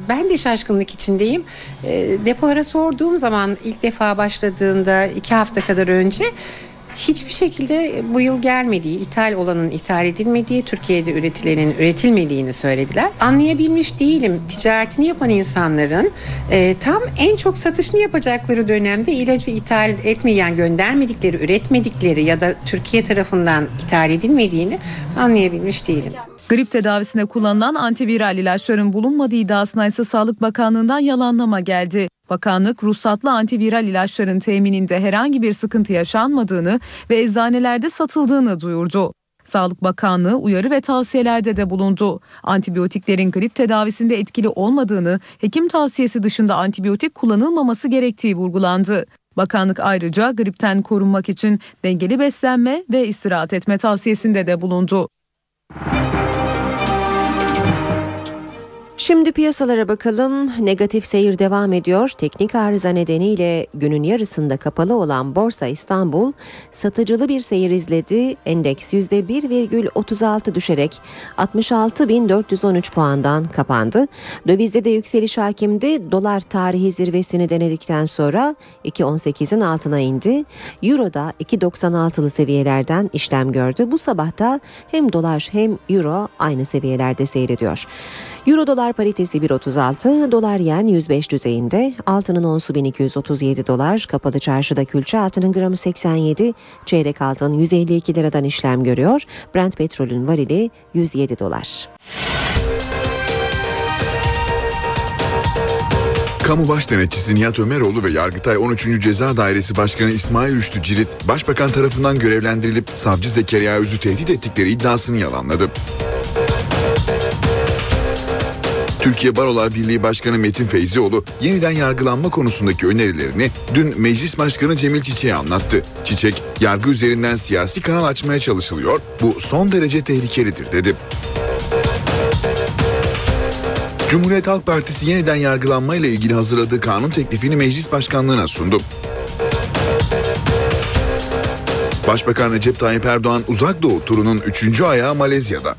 Ben de şaşkınlık içindeyim. E, depolara sorduğum zaman ilk defa başladığında iki hafta kadar önce hiçbir şekilde bu yıl gelmediği, ithal olanın ithal edilmediği, Türkiye'de üretilenin üretilmediğini söylediler. Anlayabilmiş değilim. Ticaretini yapan insanların e, tam en çok satışını yapacakları dönemde ilacı ithal etmeyen, göndermedikleri, üretmedikleri ya da Türkiye tarafından ithal edilmediğini anlayabilmiş değilim.
Grip tedavisine kullanılan antiviral ilaçların bulunmadığı iddiasına ise Sağlık Bakanlığı'ndan yalanlama geldi. Bakanlık ruhsatlı antiviral ilaçların temininde herhangi bir sıkıntı yaşanmadığını ve eczanelerde satıldığını duyurdu. Sağlık Bakanlığı uyarı ve tavsiyelerde de bulundu. Antibiyotiklerin grip tedavisinde etkili olmadığını, hekim tavsiyesi dışında antibiyotik kullanılmaması gerektiği vurgulandı. Bakanlık ayrıca gripten korunmak için dengeli beslenme ve istirahat etme tavsiyesinde de bulundu.
Şimdi piyasalara bakalım. Negatif seyir devam ediyor. Teknik arıza nedeniyle günün yarısında kapalı olan Borsa İstanbul satıcılı bir seyir izledi. Endeks %1,36 düşerek 66.413 puandan kapandı. Dövizde de yükseliş hakimdi. Dolar tarihi zirvesini denedikten sonra 2.18'in altına indi. Euro da 2.96'lı seviyelerden işlem gördü. Bu sabahta hem dolar hem euro aynı seviyelerde seyrediyor. Euro dolar paritesi 1.36, dolar yen 105 düzeyinde, altının onsu 1237 dolar, kapalı çarşıda külçe altının gramı 87, çeyrek altın 152 liradan işlem görüyor, Brent petrolün varili 107 dolar.
Kamu Baş Denetçisi Nihat Ömeroğlu ve Yargıtay 13. Ceza Dairesi Başkanı İsmail Rüştü Cirit, Başbakan tarafından görevlendirilip Savcı Zekeriya Öz'ü tehdit ettikleri iddiasını yalanladı. Türkiye Barolar Birliği Başkanı Metin Feyzioğlu yeniden yargılanma konusundaki önerilerini dün Meclis Başkanı Cemil Çiçek'e anlattı. Çiçek, yargı üzerinden siyasi kanal açmaya çalışılıyor, bu son derece tehlikelidir dedi. Cumhuriyet Halk Partisi yeniden yargılanma ile ilgili hazırladığı kanun teklifini meclis başkanlığına sundu. Başbakan Recep Tayyip Erdoğan uzak doğu turunun 3. ayağı Malezya'da.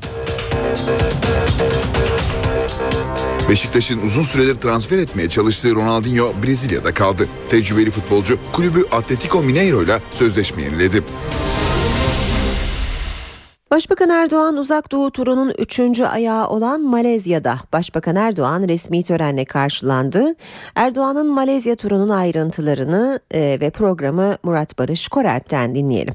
Beşiktaş'ın uzun süredir transfer etmeye çalıştığı Ronaldinho Brezilya'da kaldı. Tecrübeli futbolcu kulübü Atletico Mineiro ile sözleşme yeniledi.
Başbakan Erdoğan uzak doğu turunun üçüncü ayağı olan Malezya'da. Başbakan Erdoğan resmi törenle karşılandı. Erdoğan'ın Malezya turunun ayrıntılarını e, ve programı Murat Barış Koralp'ten dinleyelim.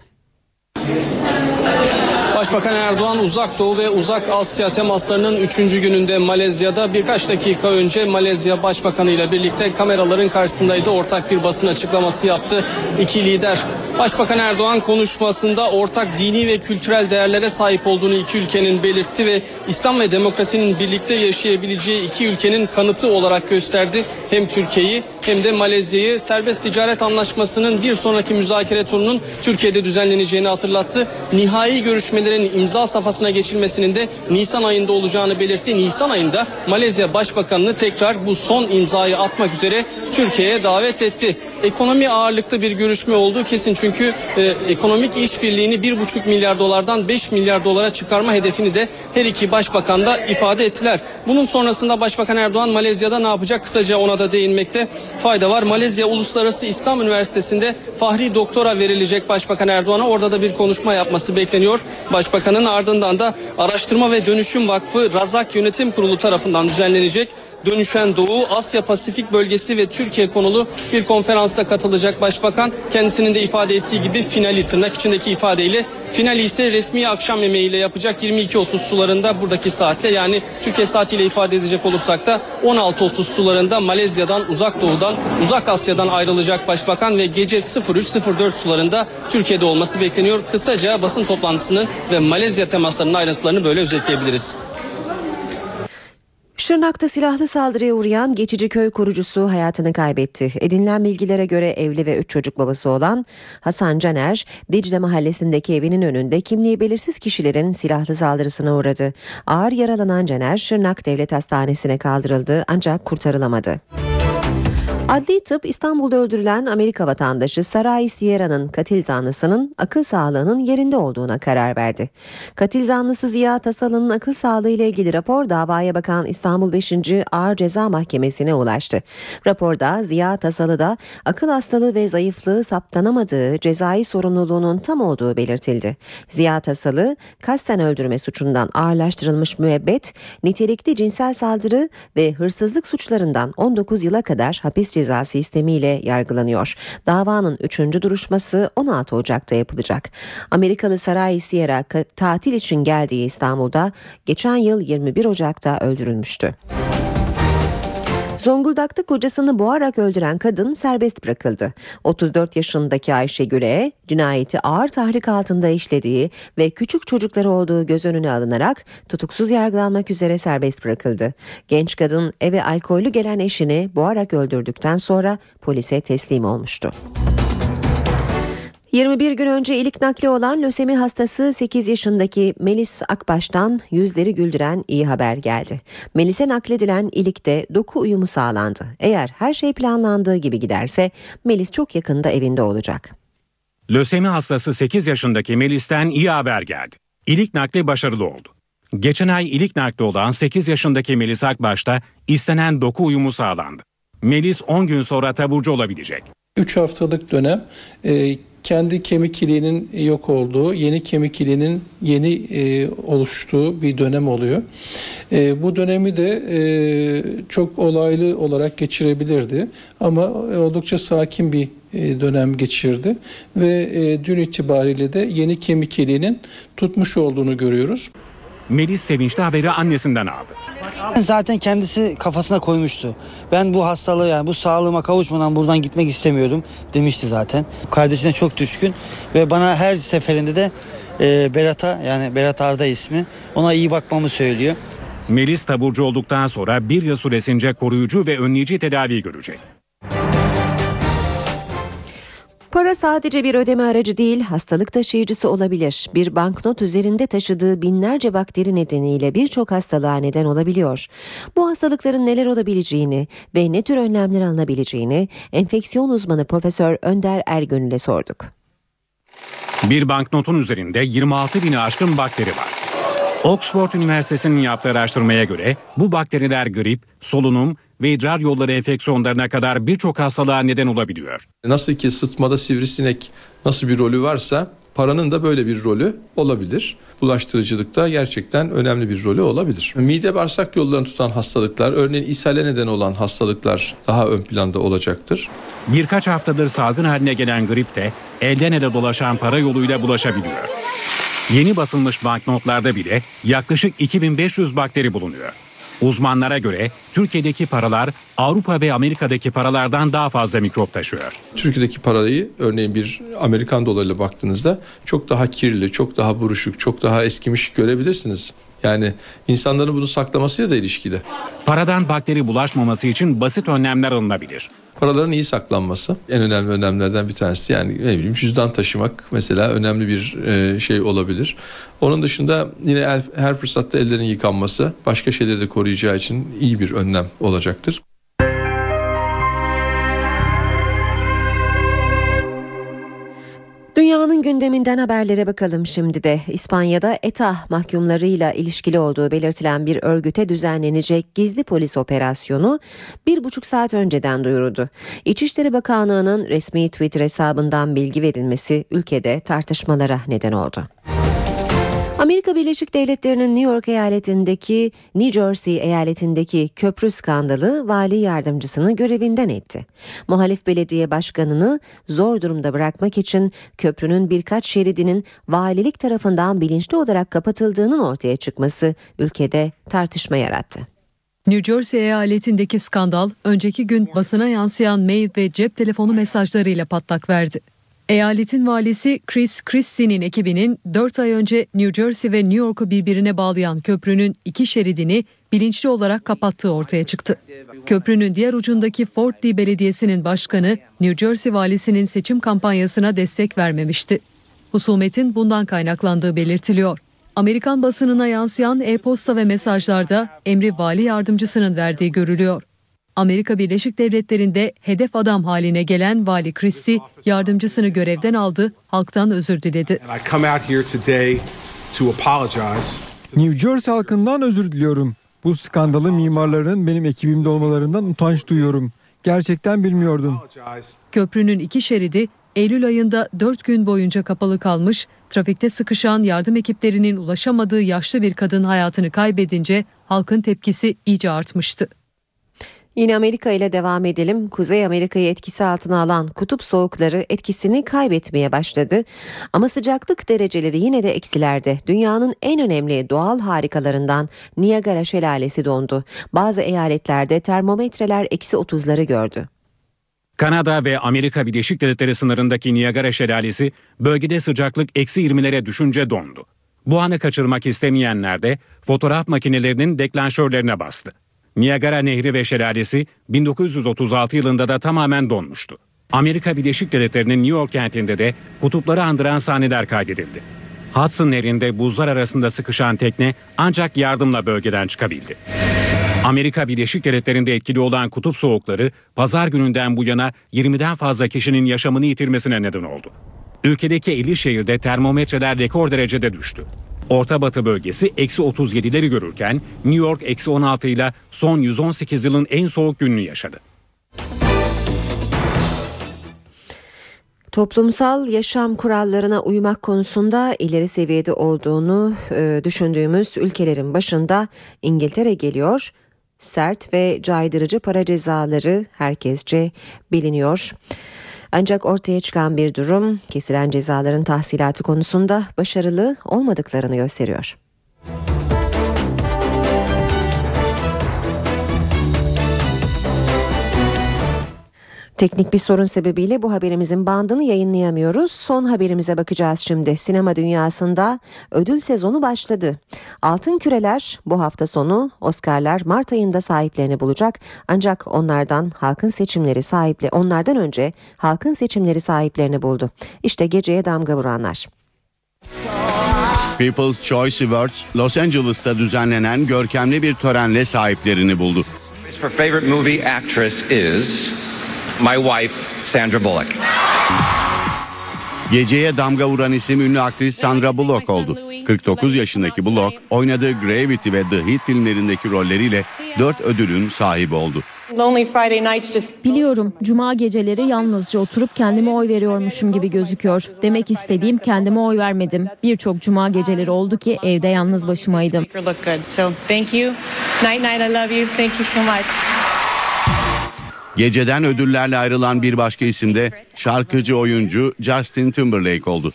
Başbakan Erdoğan uzak doğu ve uzak Asya temaslarının 3. gününde Malezya'da birkaç dakika önce Malezya Başbakanı ile birlikte kameraların karşısındaydı. Ortak bir basın açıklaması yaptı. İki lider Başbakan Erdoğan konuşmasında ortak dini ve kültürel değerlere sahip olduğunu iki ülkenin belirtti ve İslam ve demokrasinin birlikte yaşayabileceği iki ülkenin kanıtı olarak gösterdi. Hem Türkiye'yi hem de Malezya'yı serbest ticaret anlaşmasının bir sonraki müzakere turunun Türkiye'de düzenleneceğini hatırlattı. Nihai görüşmelerin imza safhasına geçilmesinin de Nisan ayında olacağını belirtti. Nisan ayında Malezya Başbakanını tekrar bu son imzayı atmak üzere Türkiye'ye davet etti. Ekonomi ağırlıklı bir görüşme oldu kesin çünkü e, ekonomik işbirliğini 1,5 milyar dolardan 5 milyar dolara çıkarma hedefini de her iki başbakan da ifade ettiler. Bunun sonrasında Başbakan Erdoğan Malezya'da ne yapacak kısaca ona da değinmekte fayda var. Malezya Uluslararası İslam Üniversitesi'nde Fahri Doktora verilecek Başbakan Erdoğan'a orada da bir konuşma yapması bekleniyor. Başbakanın ardından da Araştırma ve Dönüşüm Vakfı Razak Yönetim Kurulu tarafından düzenlenecek Dönüşen Doğu, Asya Pasifik bölgesi ve Türkiye konulu bir konferansa katılacak başbakan. Kendisinin de ifade ettiği gibi finali tırnak içindeki ifadeyle finali ise resmi akşam yemeğiyle yapacak 22.30 sularında buradaki saatle yani Türkiye saatiyle ifade edecek olursak da 16.30 sularında Malezya'dan uzak doğudan uzak Asya'dan ayrılacak başbakan ve gece 03.04 sularında Türkiye'de olması bekleniyor. Kısaca basın toplantısını ve Malezya temaslarının ayrıntılarını böyle özetleyebiliriz.
Şırnak'ta silahlı saldırıya uğrayan geçici köy kurucusu hayatını kaybetti. Edinilen bilgilere göre evli ve üç çocuk babası olan Hasan Caner, Dicle mahallesindeki evinin önünde kimliği belirsiz kişilerin silahlı saldırısına uğradı. Ağır yaralanan Caner, Şırnak Devlet Hastanesi'ne kaldırıldı ancak kurtarılamadı. Adli tıp İstanbul'da öldürülen Amerika vatandaşı Saray Sierra'nın katil zanlısının akıl sağlığının yerinde olduğuna karar verdi. Katil zanlısı Ziya Tasalı'nın akıl sağlığı ile ilgili rapor davaya bakan İstanbul 5. Ağır Ceza Mahkemesi'ne ulaştı. Raporda Ziya Tasalı'da akıl hastalığı ve zayıflığı saptanamadığı cezai sorumluluğunun tam olduğu belirtildi. Ziya Tasalı kasten öldürme suçundan ağırlaştırılmış müebbet, nitelikli cinsel saldırı ve hırsızlık suçlarından 19 yıla kadar hapis cezası istemiyle yargılanıyor. Davanın 3. duruşması 16 Ocak'ta yapılacak. Amerikalı Saray Sierra tatil için geldiği İstanbul'da geçen yıl 21 Ocak'ta öldürülmüştü. Zonguldak'ta kocasını boğarak öldüren kadın serbest bırakıldı. 34 yaşındaki Ayşe Güle cinayeti ağır tahrik altında işlediği ve küçük çocukları olduğu göz önüne alınarak tutuksuz yargılanmak üzere serbest bırakıldı. Genç kadın eve alkollü gelen eşini boğarak öldürdükten sonra polise teslim olmuştu. 21 gün önce ilik nakli olan lösemi hastası 8 yaşındaki Melis Akbaş'tan yüzleri güldüren iyi haber geldi. Melis'e nakledilen ilikte doku uyumu sağlandı. Eğer her şey planlandığı gibi giderse Melis çok yakında evinde olacak.
Lösemi hastası 8 yaşındaki Melis'ten iyi haber geldi. İlik nakli başarılı oldu. Geçen ay ilik nakli olan 8 yaşındaki Melis Akbaş'ta istenen doku uyumu sağlandı. Melis 10 gün sonra taburcu olabilecek.
3 haftalık dönem e, kendi kemik iliğinin yok olduğu, yeni kemik iliğinin yeni e, oluştuğu bir dönem oluyor. E, bu dönemi de e, çok olaylı olarak geçirebilirdi ama oldukça sakin bir e, dönem geçirdi ve e, dün itibariyle de yeni kemik iliğinin tutmuş olduğunu görüyoruz.
Melis sevinçli haberi annesinden aldı.
Zaten kendisi kafasına koymuştu. Ben bu hastalığı yani bu sağlığıma kavuşmadan buradan gitmek istemiyorum demişti zaten. Kardeşine çok düşkün ve bana her seferinde de e, Berat'a yani Berat Arda ismi ona iyi bakmamı söylüyor.
Melis taburcu olduktan sonra bir yıl süresince koruyucu ve önleyici tedavi görecek.
Para sadece bir ödeme aracı değil, hastalık taşıyıcısı olabilir. Bir banknot üzerinde taşıdığı binlerce bakteri nedeniyle birçok hastalığa neden olabiliyor. Bu hastalıkların neler olabileceğini ve ne tür önlemler alınabileceğini enfeksiyon uzmanı Profesör Önder Ergönül'e sorduk.
Bir banknotun üzerinde 26 bini aşkın bakteri var. Oxford Üniversitesi'nin yaptığı araştırmaya göre bu bakteriler grip, solunum ve idrar yolları enfeksiyonlarına kadar birçok hastalığa neden olabiliyor.
Nasıl ki sıtmada sivrisinek nasıl bir rolü varsa paranın da böyle bir rolü olabilir. Bulaştırıcılıkta gerçekten önemli bir rolü olabilir. Mide bağırsak yollarını tutan hastalıklar, örneğin ishale neden olan hastalıklar daha ön planda olacaktır.
Birkaç haftadır salgın haline gelen grip de elden ele dolaşan para yoluyla bulaşabiliyor. Yeni basılmış banknotlarda bile yaklaşık 2500 bakteri bulunuyor. Uzmanlara göre Türkiye'deki paralar Avrupa ve Amerika'daki paralardan daha fazla mikrop taşıyor.
Türkiye'deki parayı örneğin bir Amerikan dolarıyla baktığınızda çok daha kirli, çok daha buruşuk, çok daha eskimiş görebilirsiniz. Yani insanların bunu saklamasıyla da ilişkili.
Paradan bakteri bulaşmaması için basit önlemler alınabilir.
Paraların iyi saklanması en önemli önlemlerden bir tanesi. Yani ne bileyim cüzdan taşımak mesela önemli bir e, şey olabilir. Onun dışında yine her, her fırsatta ellerin yıkanması başka şeyleri de koruyacağı için iyi bir önlem olacaktır.
Gündeminden haberlere bakalım şimdi de. İspanya'da ETA mahkumlarıyla ilişkili olduğu belirtilen bir örgüte düzenlenecek gizli polis operasyonu bir buçuk saat önceden duyuruldu. İçişleri Bakanlığı'nın resmi Twitter hesabından bilgi verilmesi ülkede tartışmalara neden oldu. Amerika Birleşik Devletleri'nin New York eyaletindeki New Jersey eyaletindeki köprü skandalı vali yardımcısını görevinden etti. Muhalif belediye başkanını zor durumda bırakmak için köprünün birkaç şeridinin valilik tarafından bilinçli olarak kapatıldığının ortaya çıkması ülkede tartışma yarattı.
New Jersey eyaletindeki skandal önceki gün basına yansıyan mail ve cep telefonu mesajlarıyla patlak verdi. Eyaletin valisi Chris Christie'nin ekibinin 4 ay önce New Jersey ve New York'u birbirine bağlayan köprünün iki şeridini bilinçli olarak kapattığı ortaya çıktı. Köprünün diğer ucundaki Fort Lee Belediyesi'nin başkanı New Jersey valisinin seçim kampanyasına destek vermemişti. Husumetin bundan kaynaklandığı belirtiliyor. Amerikan basınına yansıyan e-posta ve mesajlarda emri vali yardımcısının verdiği görülüyor. Amerika Birleşik Devletleri'nde hedef adam haline gelen Vali Christie yardımcısını görevden aldı, halktan özür diledi.
New Jersey halkından özür diliyorum. Bu skandalın mimarlarının benim ekibimde olmalarından utanç duyuyorum. Gerçekten bilmiyordum.
Köprünün iki şeridi Eylül ayında 4 gün boyunca kapalı kalmış, trafikte sıkışan yardım ekiplerinin ulaşamadığı yaşlı bir kadın hayatını kaybedince halkın tepkisi iyice artmıştı.
Yine Amerika ile devam edelim. Kuzey Amerika'yı etkisi altına alan kutup soğukları etkisini kaybetmeye başladı. Ama sıcaklık dereceleri yine de eksilerde. Dünyanın en önemli doğal harikalarından Niagara Şelalesi dondu. Bazı eyaletlerde termometreler eksi 30'ları gördü.
Kanada ve Amerika Birleşik Devletleri sınırındaki Niagara Şelalesi bölgede sıcaklık eksi 20'lere düşünce dondu. Bu anı kaçırmak istemeyenler de fotoğraf makinelerinin deklanşörlerine bastı. Niagara Nehri ve şelalesi 1936 yılında da tamamen donmuştu. Amerika Birleşik Devletleri'nin New York kentinde de kutupları andıran sahneler kaydedildi. Hudson Nehri'nde buzlar arasında sıkışan tekne ancak yardımla bölgeden çıkabildi. Amerika Birleşik Devletleri'nde etkili olan kutup soğukları pazar gününden bu yana 20'den fazla kişinin yaşamını yitirmesine neden oldu. Ülkedeki 50 şehirde termometreler rekor derecede düştü. Orta Batı bölgesi eksi 37'leri görürken New York eksi 16 ile son 118 yılın en soğuk gününü yaşadı.
Toplumsal yaşam kurallarına uymak konusunda ileri seviyede olduğunu e, düşündüğümüz ülkelerin başında İngiltere geliyor. Sert ve caydırıcı para cezaları herkesçe biliniyor. Ancak ortaya çıkan bir durum kesilen cezaların tahsilatı konusunda başarılı olmadıklarını gösteriyor. Teknik bir sorun sebebiyle bu haberimizin bandını yayınlayamıyoruz. Son haberimize bakacağız şimdi. Sinema dünyasında ödül sezonu başladı. Altın Küreler bu hafta sonu, Oscar'lar Mart ayında sahiplerini bulacak. Ancak onlardan halkın seçimleri sahiple onlardan önce halkın seçimleri sahiplerini buldu. İşte geceye damga vuranlar.
People's Choice Awards Los Angeles'ta düzenlenen görkemli bir törenle sahiplerini buldu.
For favorite movie actress is my wife Sandra Bullock.
Geceye damga vuran isim ünlü aktris Sandra Bullock oldu. 49 yaşındaki Bullock oynadığı Gravity ve The Heat filmlerindeki rolleriyle 4 ödülün sahibi oldu.
Biliyorum cuma geceleri yalnızca oturup kendime oy veriyormuşum gibi gözüküyor. Demek istediğim kendime oy vermedim. Birçok cuma geceleri oldu ki evde yalnız başımaydım.
Geceden ödüllerle ayrılan bir başka isim de şarkıcı oyuncu Justin Timberlake oldu.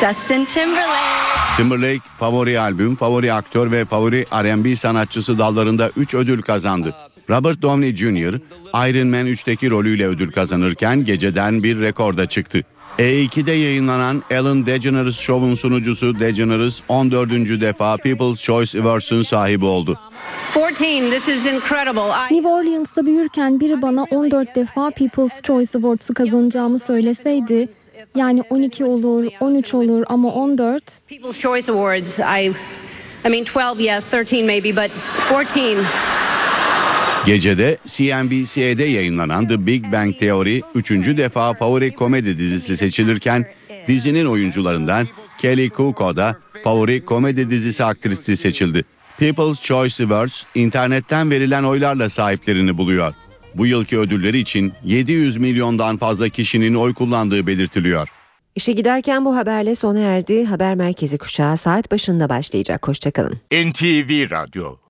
Justin Timberlake.
Timberlake favori albüm, favori aktör ve favori R&B sanatçısı dallarında 3 ödül kazandı. Robert Downey Jr. Iron Man 3'teki rolüyle ödül kazanırken geceden bir rekorda çıktı. E2'de yayınlanan Ellen DeGeneres Show'un sunucusu DeGeneres 14. defa People's Choice Awards'ın sahibi oldu.
14. This is incredible. I...
New Orleans'ta büyürken biri bana 14 defa People's Choice Awards'u kazanacağımı söyleseydi yani 12 olur, 13 olur ama 14
People's Choice Awards. I I mean 12 yes, 13 maybe but 14
Gecede CNBC'de yayınlanan The Big Bang Theory 3. defa favori komedi dizisi seçilirken dizinin oyuncularından Kelly Kuko da favori komedi dizisi aktrisi seçildi. People's Choice Awards internetten verilen oylarla sahiplerini buluyor. Bu yılki ödülleri için 700 milyondan fazla kişinin oy kullandığı belirtiliyor.
İşe giderken bu haberle sona erdi. Haber merkezi kuşağı saat başında başlayacak. Hoşçakalın.
NTV Radyo